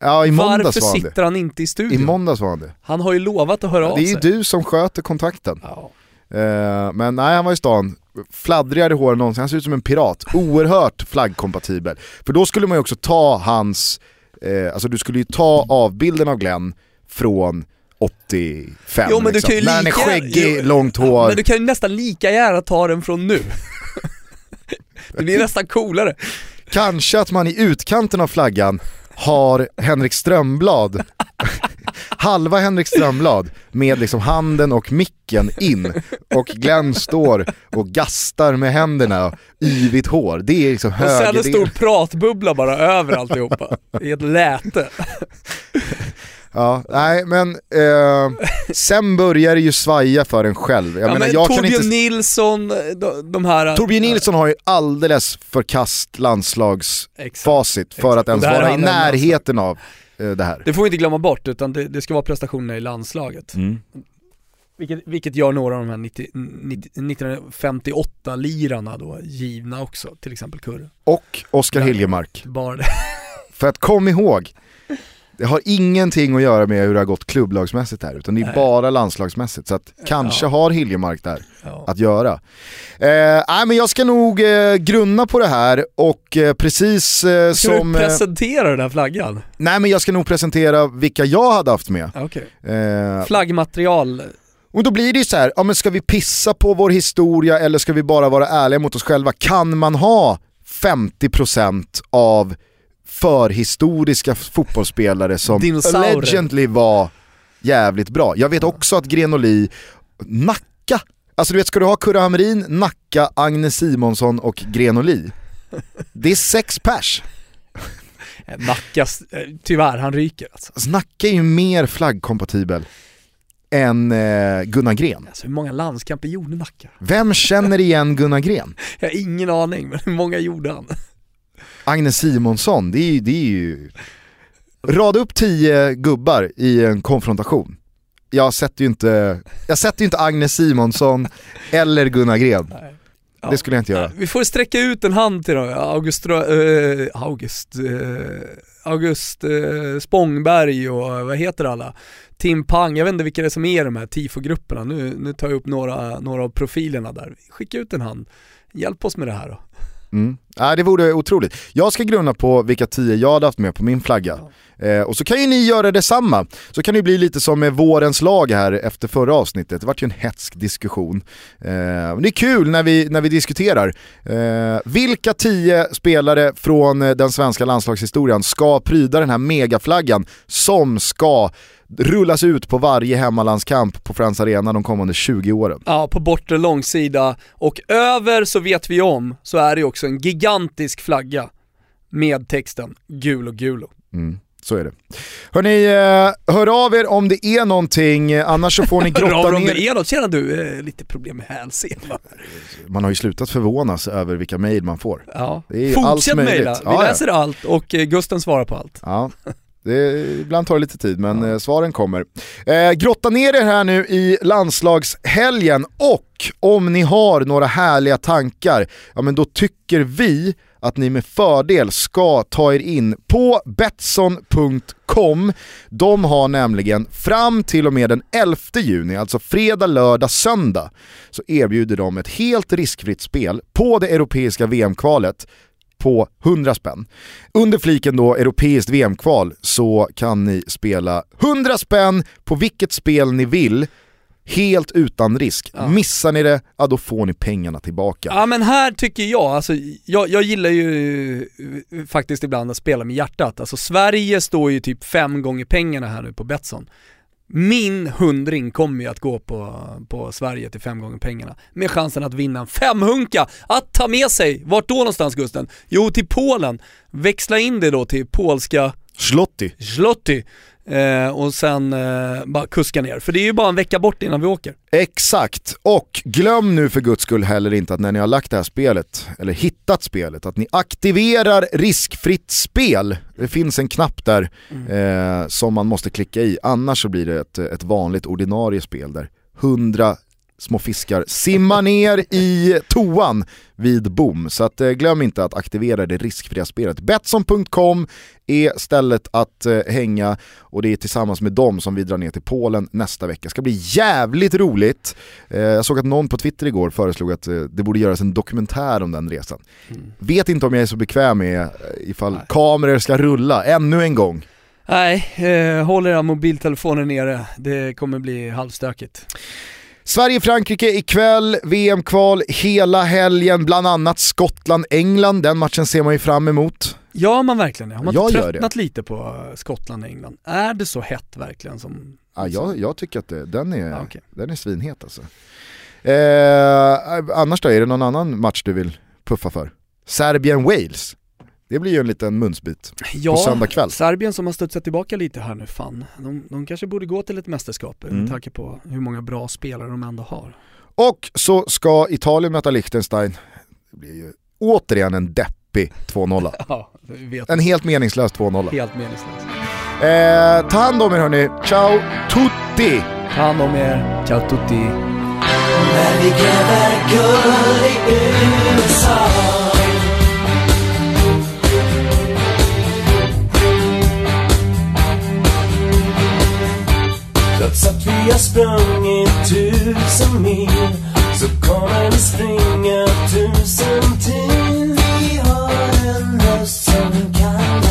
Speaker 3: Ja, i
Speaker 4: Varför
Speaker 3: var han
Speaker 4: sitter han inte i
Speaker 3: I
Speaker 4: studion?
Speaker 3: måndags var han det.
Speaker 4: han har ju lovat att höra av
Speaker 3: Det är ju
Speaker 4: sig.
Speaker 3: du som sköter kontakten.
Speaker 4: Ja.
Speaker 3: Eh, men nej, han var i stan, fladdrigare hår än någonsin, han ser ut som en pirat. Oerhört flaggkompatibel. För då skulle man ju också ta hans, eh, alltså du skulle ju ta avbilden av Glenn från 85
Speaker 4: Jo, men du
Speaker 3: liksom.
Speaker 4: kan ju
Speaker 3: När han är skäggig,
Speaker 4: Jo,
Speaker 3: långt hår.
Speaker 4: Men du kan ju nästan lika gärna ta den från nu. det blir nästan coolare.
Speaker 3: Kanske att man i utkanten av flaggan har Henrik Strömblad, halva Henrik Strömblad med liksom handen och micken in och Glenn står och gastar med händerna, yvigt hår. Det är liksom
Speaker 4: Och sen en
Speaker 3: höger
Speaker 4: stor pratbubbla bara över alltihopa. I ett läte.
Speaker 3: Ja, nej men eh, sen börjar det ju svaja för en själv. Jag
Speaker 4: ja,
Speaker 3: menar,
Speaker 4: men
Speaker 3: jag
Speaker 4: Torbjörn
Speaker 3: inte...
Speaker 4: Nilsson, de, de här...
Speaker 3: Torbjörn Nilsson har ju alldeles för kast landslagsfacit för att ens vara i närheten av eh, det här.
Speaker 4: Det får vi inte glömma bort, utan det, det ska vara prestationer i landslaget.
Speaker 3: Mm.
Speaker 4: Vilket, vilket gör några av de här 90, 90, 1958-lirarna då givna också, till exempel Kurre.
Speaker 3: Och Oskar. Hiljemark.
Speaker 4: Bara det.
Speaker 3: För att kom ihåg, det har ingenting att göra med hur det har gått klubblagsmässigt här, utan det är
Speaker 4: Nej.
Speaker 3: bara landslagsmässigt. Så att kanske
Speaker 4: Ja.
Speaker 3: har Hiljemark där
Speaker 4: Ja.
Speaker 3: att göra. Eh, nej men jag ska nog eh, grunna på det här och eh, precis eh,
Speaker 4: Ska
Speaker 3: som...
Speaker 4: du
Speaker 3: Eh,
Speaker 4: presentera den här flaggan?
Speaker 3: nej men jag ska nog presentera vilka jag hade haft med.
Speaker 4: Okej.
Speaker 3: Eh,
Speaker 4: Flaggmaterial,
Speaker 3: och då blir det ju så här, ja men ska vi pissa på vår historia eller ska vi bara vara ärliga mot oss själva? Kan man ha 50% av förhistoriska fotbollsspelare som
Speaker 4: Dinosaurer.
Speaker 3: allegedly var jävligt bra? Jag vet också att Grenoli, Nacka, alltså du vet ska du ha Kurre Hamrin, Nacka, Agne Simonsson och Grenoli? Det är sex pers.
Speaker 4: Nackas, eh, tyvärr han ryker alltså.
Speaker 3: Alltså, Nacka är ju mer flaggkompatibel än eh, Gunnar Gren.
Speaker 4: alltså. Hur många landskamper gjorde Nacka?
Speaker 3: Vem känner igen Gunnar Gren?
Speaker 4: Jag har ingen aning, men hur många gjorde han?
Speaker 3: Agnes Simonsson, det är ju... Det är ju... Rada upp tio gubbar i en konfrontation. Jag sätter ju inte, jag sätter ju inte Agnes Simonsson eller Gunnar Gren.
Speaker 4: Ja.
Speaker 3: Det skulle jag inte göra.
Speaker 4: Vi får sträcka ut en hand till dem, August, eh, August, eh, August eh, Spångberg och vad heter alla? Tim Pang, jag vet inte vilka det är som är de här tifogrupperna. Nu, nu tar jag upp några, några av profilerna där. Skicka ut en hand, hjälp oss med det här då.
Speaker 3: Mm. Äh, det vore otroligt. Jag ska grunna på vilka tio jag hade haft med på min flagga. Eh, och så kan ju ni göra detsamma. Så kan det bli lite som med vårens lag här efter förra avsnittet. Det vart ju en hetsk diskussion. Eh, det är kul när vi, när vi diskuterar. Eh, vilka tio spelare från eh, den svenska landslagshistorien ska pryda den här megaflaggan som ska rullas ut på varje hemmalandskamp på Friends Arena de kommande 20 åren?
Speaker 4: Ja, på bortre långsida och över så vet vi om så är det också en gigantisk flagga med texten gul och gulo.
Speaker 3: Mm, så är det. Hörni, eh, hör av er om det är någonting, annars så får ni
Speaker 4: Hör av
Speaker 3: grotta
Speaker 4: er om
Speaker 3: ner.
Speaker 4: det är något, känner du eh, lite problem med hälsena?
Speaker 3: Man har ju slutat förvånas över vilka mejl man får.
Speaker 4: Ja. Fortsätt mejla, vi
Speaker 3: Ja, ja.
Speaker 4: läser allt och eh, Gusten svarar på allt.
Speaker 3: Ja, det, ibland tar det lite tid men eh, svaren kommer. Eh, grotta ner er här nu i landslagshelgen och om ni har några härliga tankar, ja men då tycker vi att ni med fördel ska ta er in på Betsson.com. De har nämligen fram till och med den 11 juni, alltså fredag, lördag, söndag, så erbjuder de ett helt riskfritt spel på det europeiska VM-kvalet på 100 spänn. Under fliken då europeiskt VM-kval så kan ni spela 100 spänn på vilket spel ni vill helt utan risk.
Speaker 4: Ja.
Speaker 3: Missar ni det, ja då får ni pengarna tillbaka.
Speaker 4: Ja men här tycker jag, alltså jag, jag gillar ju eh, faktiskt ibland att spela med hjärtat. Alltså Sverige står ju typ fem gånger pengarna här nu på Betsson. Min hundring kommer ju att gå på, på Sverige till fem gånger pengarna. Med chansen att vinna en femhunka att ta med sig. Vart då någonstans Gusten? Jo till Polen. Växla in det då till polska
Speaker 3: Schlotti.
Speaker 4: zloty. Eh, och sen eh, bara kuska ner. För det är ju bara en vecka bort innan vi åker.
Speaker 3: Exakt, och glöm nu för guds skull heller inte att när ni har lagt det här spelet, eller hittat spelet, att ni aktiverar riskfritt spel. Det finns en knapp där eh, som man måste klicka i, annars så blir det ett, ett vanligt ordinarie spel där 100 små fiskar simmar ner i toan vid bom. Så att, eh, glöm inte att aktivera det riskfria spelet. Betsson.com är stället att eh, hänga och det är tillsammans med dem som vi drar ner till Polen nästa vecka. Det ska bli jävligt roligt. Eh, jag såg att någon på Twitter igår föreslog att eh, det borde göras en dokumentär om den resan. Vet inte om jag är så bekväm med eh, ifall
Speaker 4: Nej.
Speaker 3: kameror ska rulla ännu en gång.
Speaker 4: Nej, eh, håll era mobiltelefoner nere. Det kommer bli halvstökigt.
Speaker 3: Sverige-Frankrike ikväll, VM-kval hela helgen, bland annat Skottland-England, den matchen ser man ju fram emot.
Speaker 4: Gör man verkligen? Har man
Speaker 3: Jag
Speaker 4: inte tröttnat lite på eh, Skottland och England? Är det så hett verkligen som...
Speaker 3: Ja, jag, jag tycker att det, den, är,
Speaker 4: Ja, okej.
Speaker 3: den är svinhet alltså. Eh, annars då, är det någon annan match du vill puffa för? Serbien-Wales, det blir ju en liten munsbit.
Speaker 4: Ja,
Speaker 3: söndag kväll.
Speaker 4: Serbien som har studsat tillbaka lite här nu, fan. De, de kanske borde gå till ett mästerskap
Speaker 3: Mm.
Speaker 4: med tanke på hur många bra spelare de ändå har.
Speaker 3: Och så ska Italien möta Liechtenstein, det blir ju återigen en deppig 2-0.
Speaker 4: Ja.
Speaker 3: En helt meningslös 2-0.
Speaker 4: Helt meningslöst.
Speaker 3: Eh, ta hand om er hörni, ciao tutti!
Speaker 4: Ta hand om er, ciao tutti.
Speaker 2: När vi gräver guld i USA Vi har sprungit tusen mil Så kommer vi springa tusen till. Vi har en röst som kallar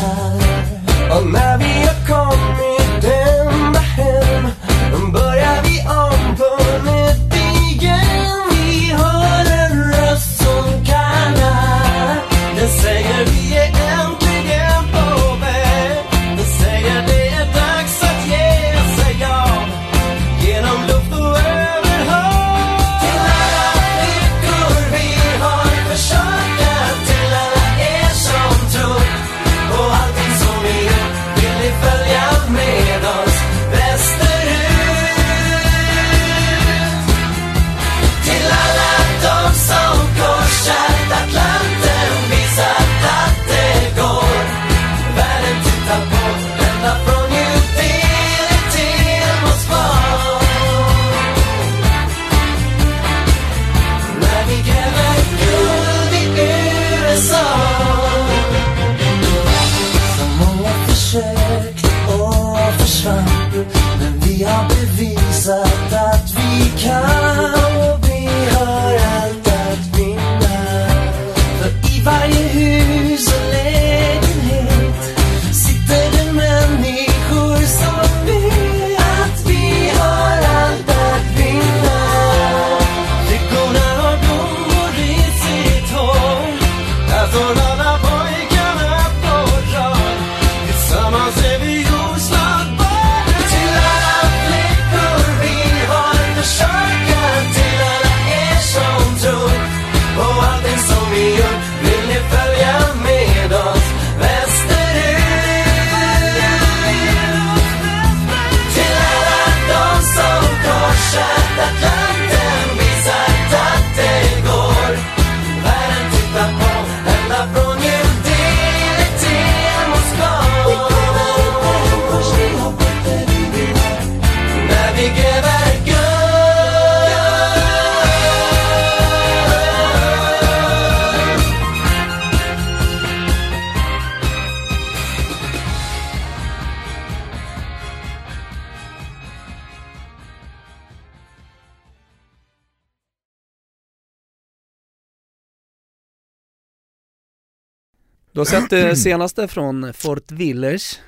Speaker 4: sett det senaste från Fort Willers.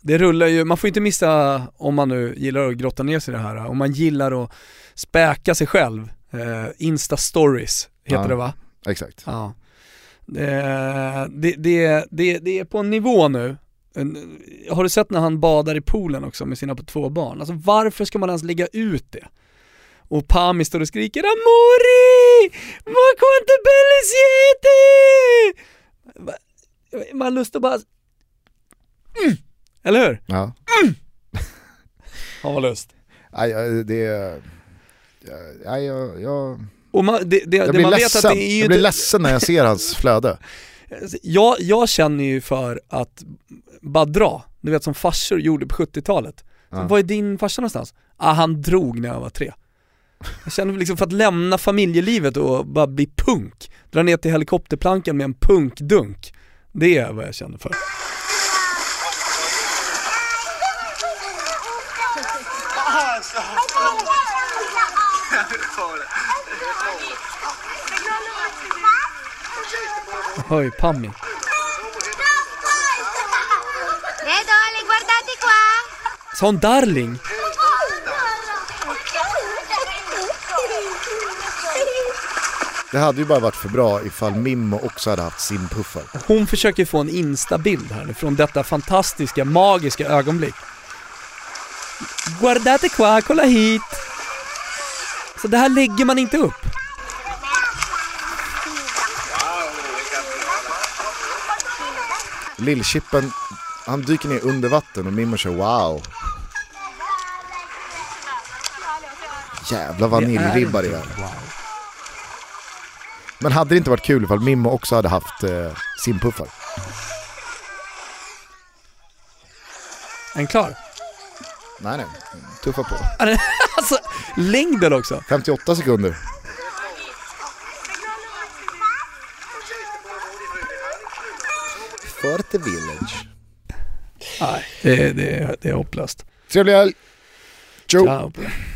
Speaker 4: Det rullar ju, man får inte missa om man nu gillar att grotta ner sig i det här, om man gillar att späka sig själv. Eh, Insta-stories heter
Speaker 3: Ja.
Speaker 4: det va?
Speaker 3: Exakt.
Speaker 4: Ja. Eh, det, det, det, det är på en nivå nu. Har du sett när han badar i poolen också med sina två barn? Alltså varför ska man ens lägga ut det? Och Pami står och skriker Amori! Ma quanto belle siete! Man har lust att bara... Mm. Eller hur?
Speaker 3: Ja.
Speaker 4: Han var lust.
Speaker 3: Nej, det... Nej, jag, jag,
Speaker 4: Och man, det, det,
Speaker 3: jag
Speaker 4: det
Speaker 3: blir
Speaker 4: man vet
Speaker 3: ledsen.
Speaker 4: att det är ju
Speaker 3: Jag blir ledsen när jag ser hans flöde.
Speaker 4: jag, jag känner ju för att bara dra, du vet som farsor gjorde på 70-talet.
Speaker 3: Ja.
Speaker 4: Var är din farsa någonstans? Ah, han drog när jag var tre. Jag känner liksom för att lämna familjelivet och bara bli punk, dra ner till helikopterplankan med en punkdunk. Det är vad jag känner för. Oj, Pammi.
Speaker 5: Eh, dole, guardate qua.
Speaker 4: Darling?
Speaker 3: Det hade ju bara varit för bra ifall Mimmo också hade haft simpuffar.
Speaker 4: Hon försöker få en instabild här nu från detta fantastiska, magiska ögonblick. Guardate qua, kolla hit! Så det här lägger man inte upp.
Speaker 3: Lillchippen, han dyker ner under vatten och Mimmo kör wow. Jävla vaniljribba det är.
Speaker 4: Wow.
Speaker 3: Men hade det inte varit kul ifall Mimmo också hade haft eh, simpuffar?
Speaker 4: En klar?
Speaker 3: Nej nej, tuffa på.
Speaker 4: Alltså, längden också.
Speaker 3: 58 sekunder. Forte Village.
Speaker 4: Nej, det, det, det är hopplöst.
Speaker 3: Trevlig helg!
Speaker 4: Ciao. er.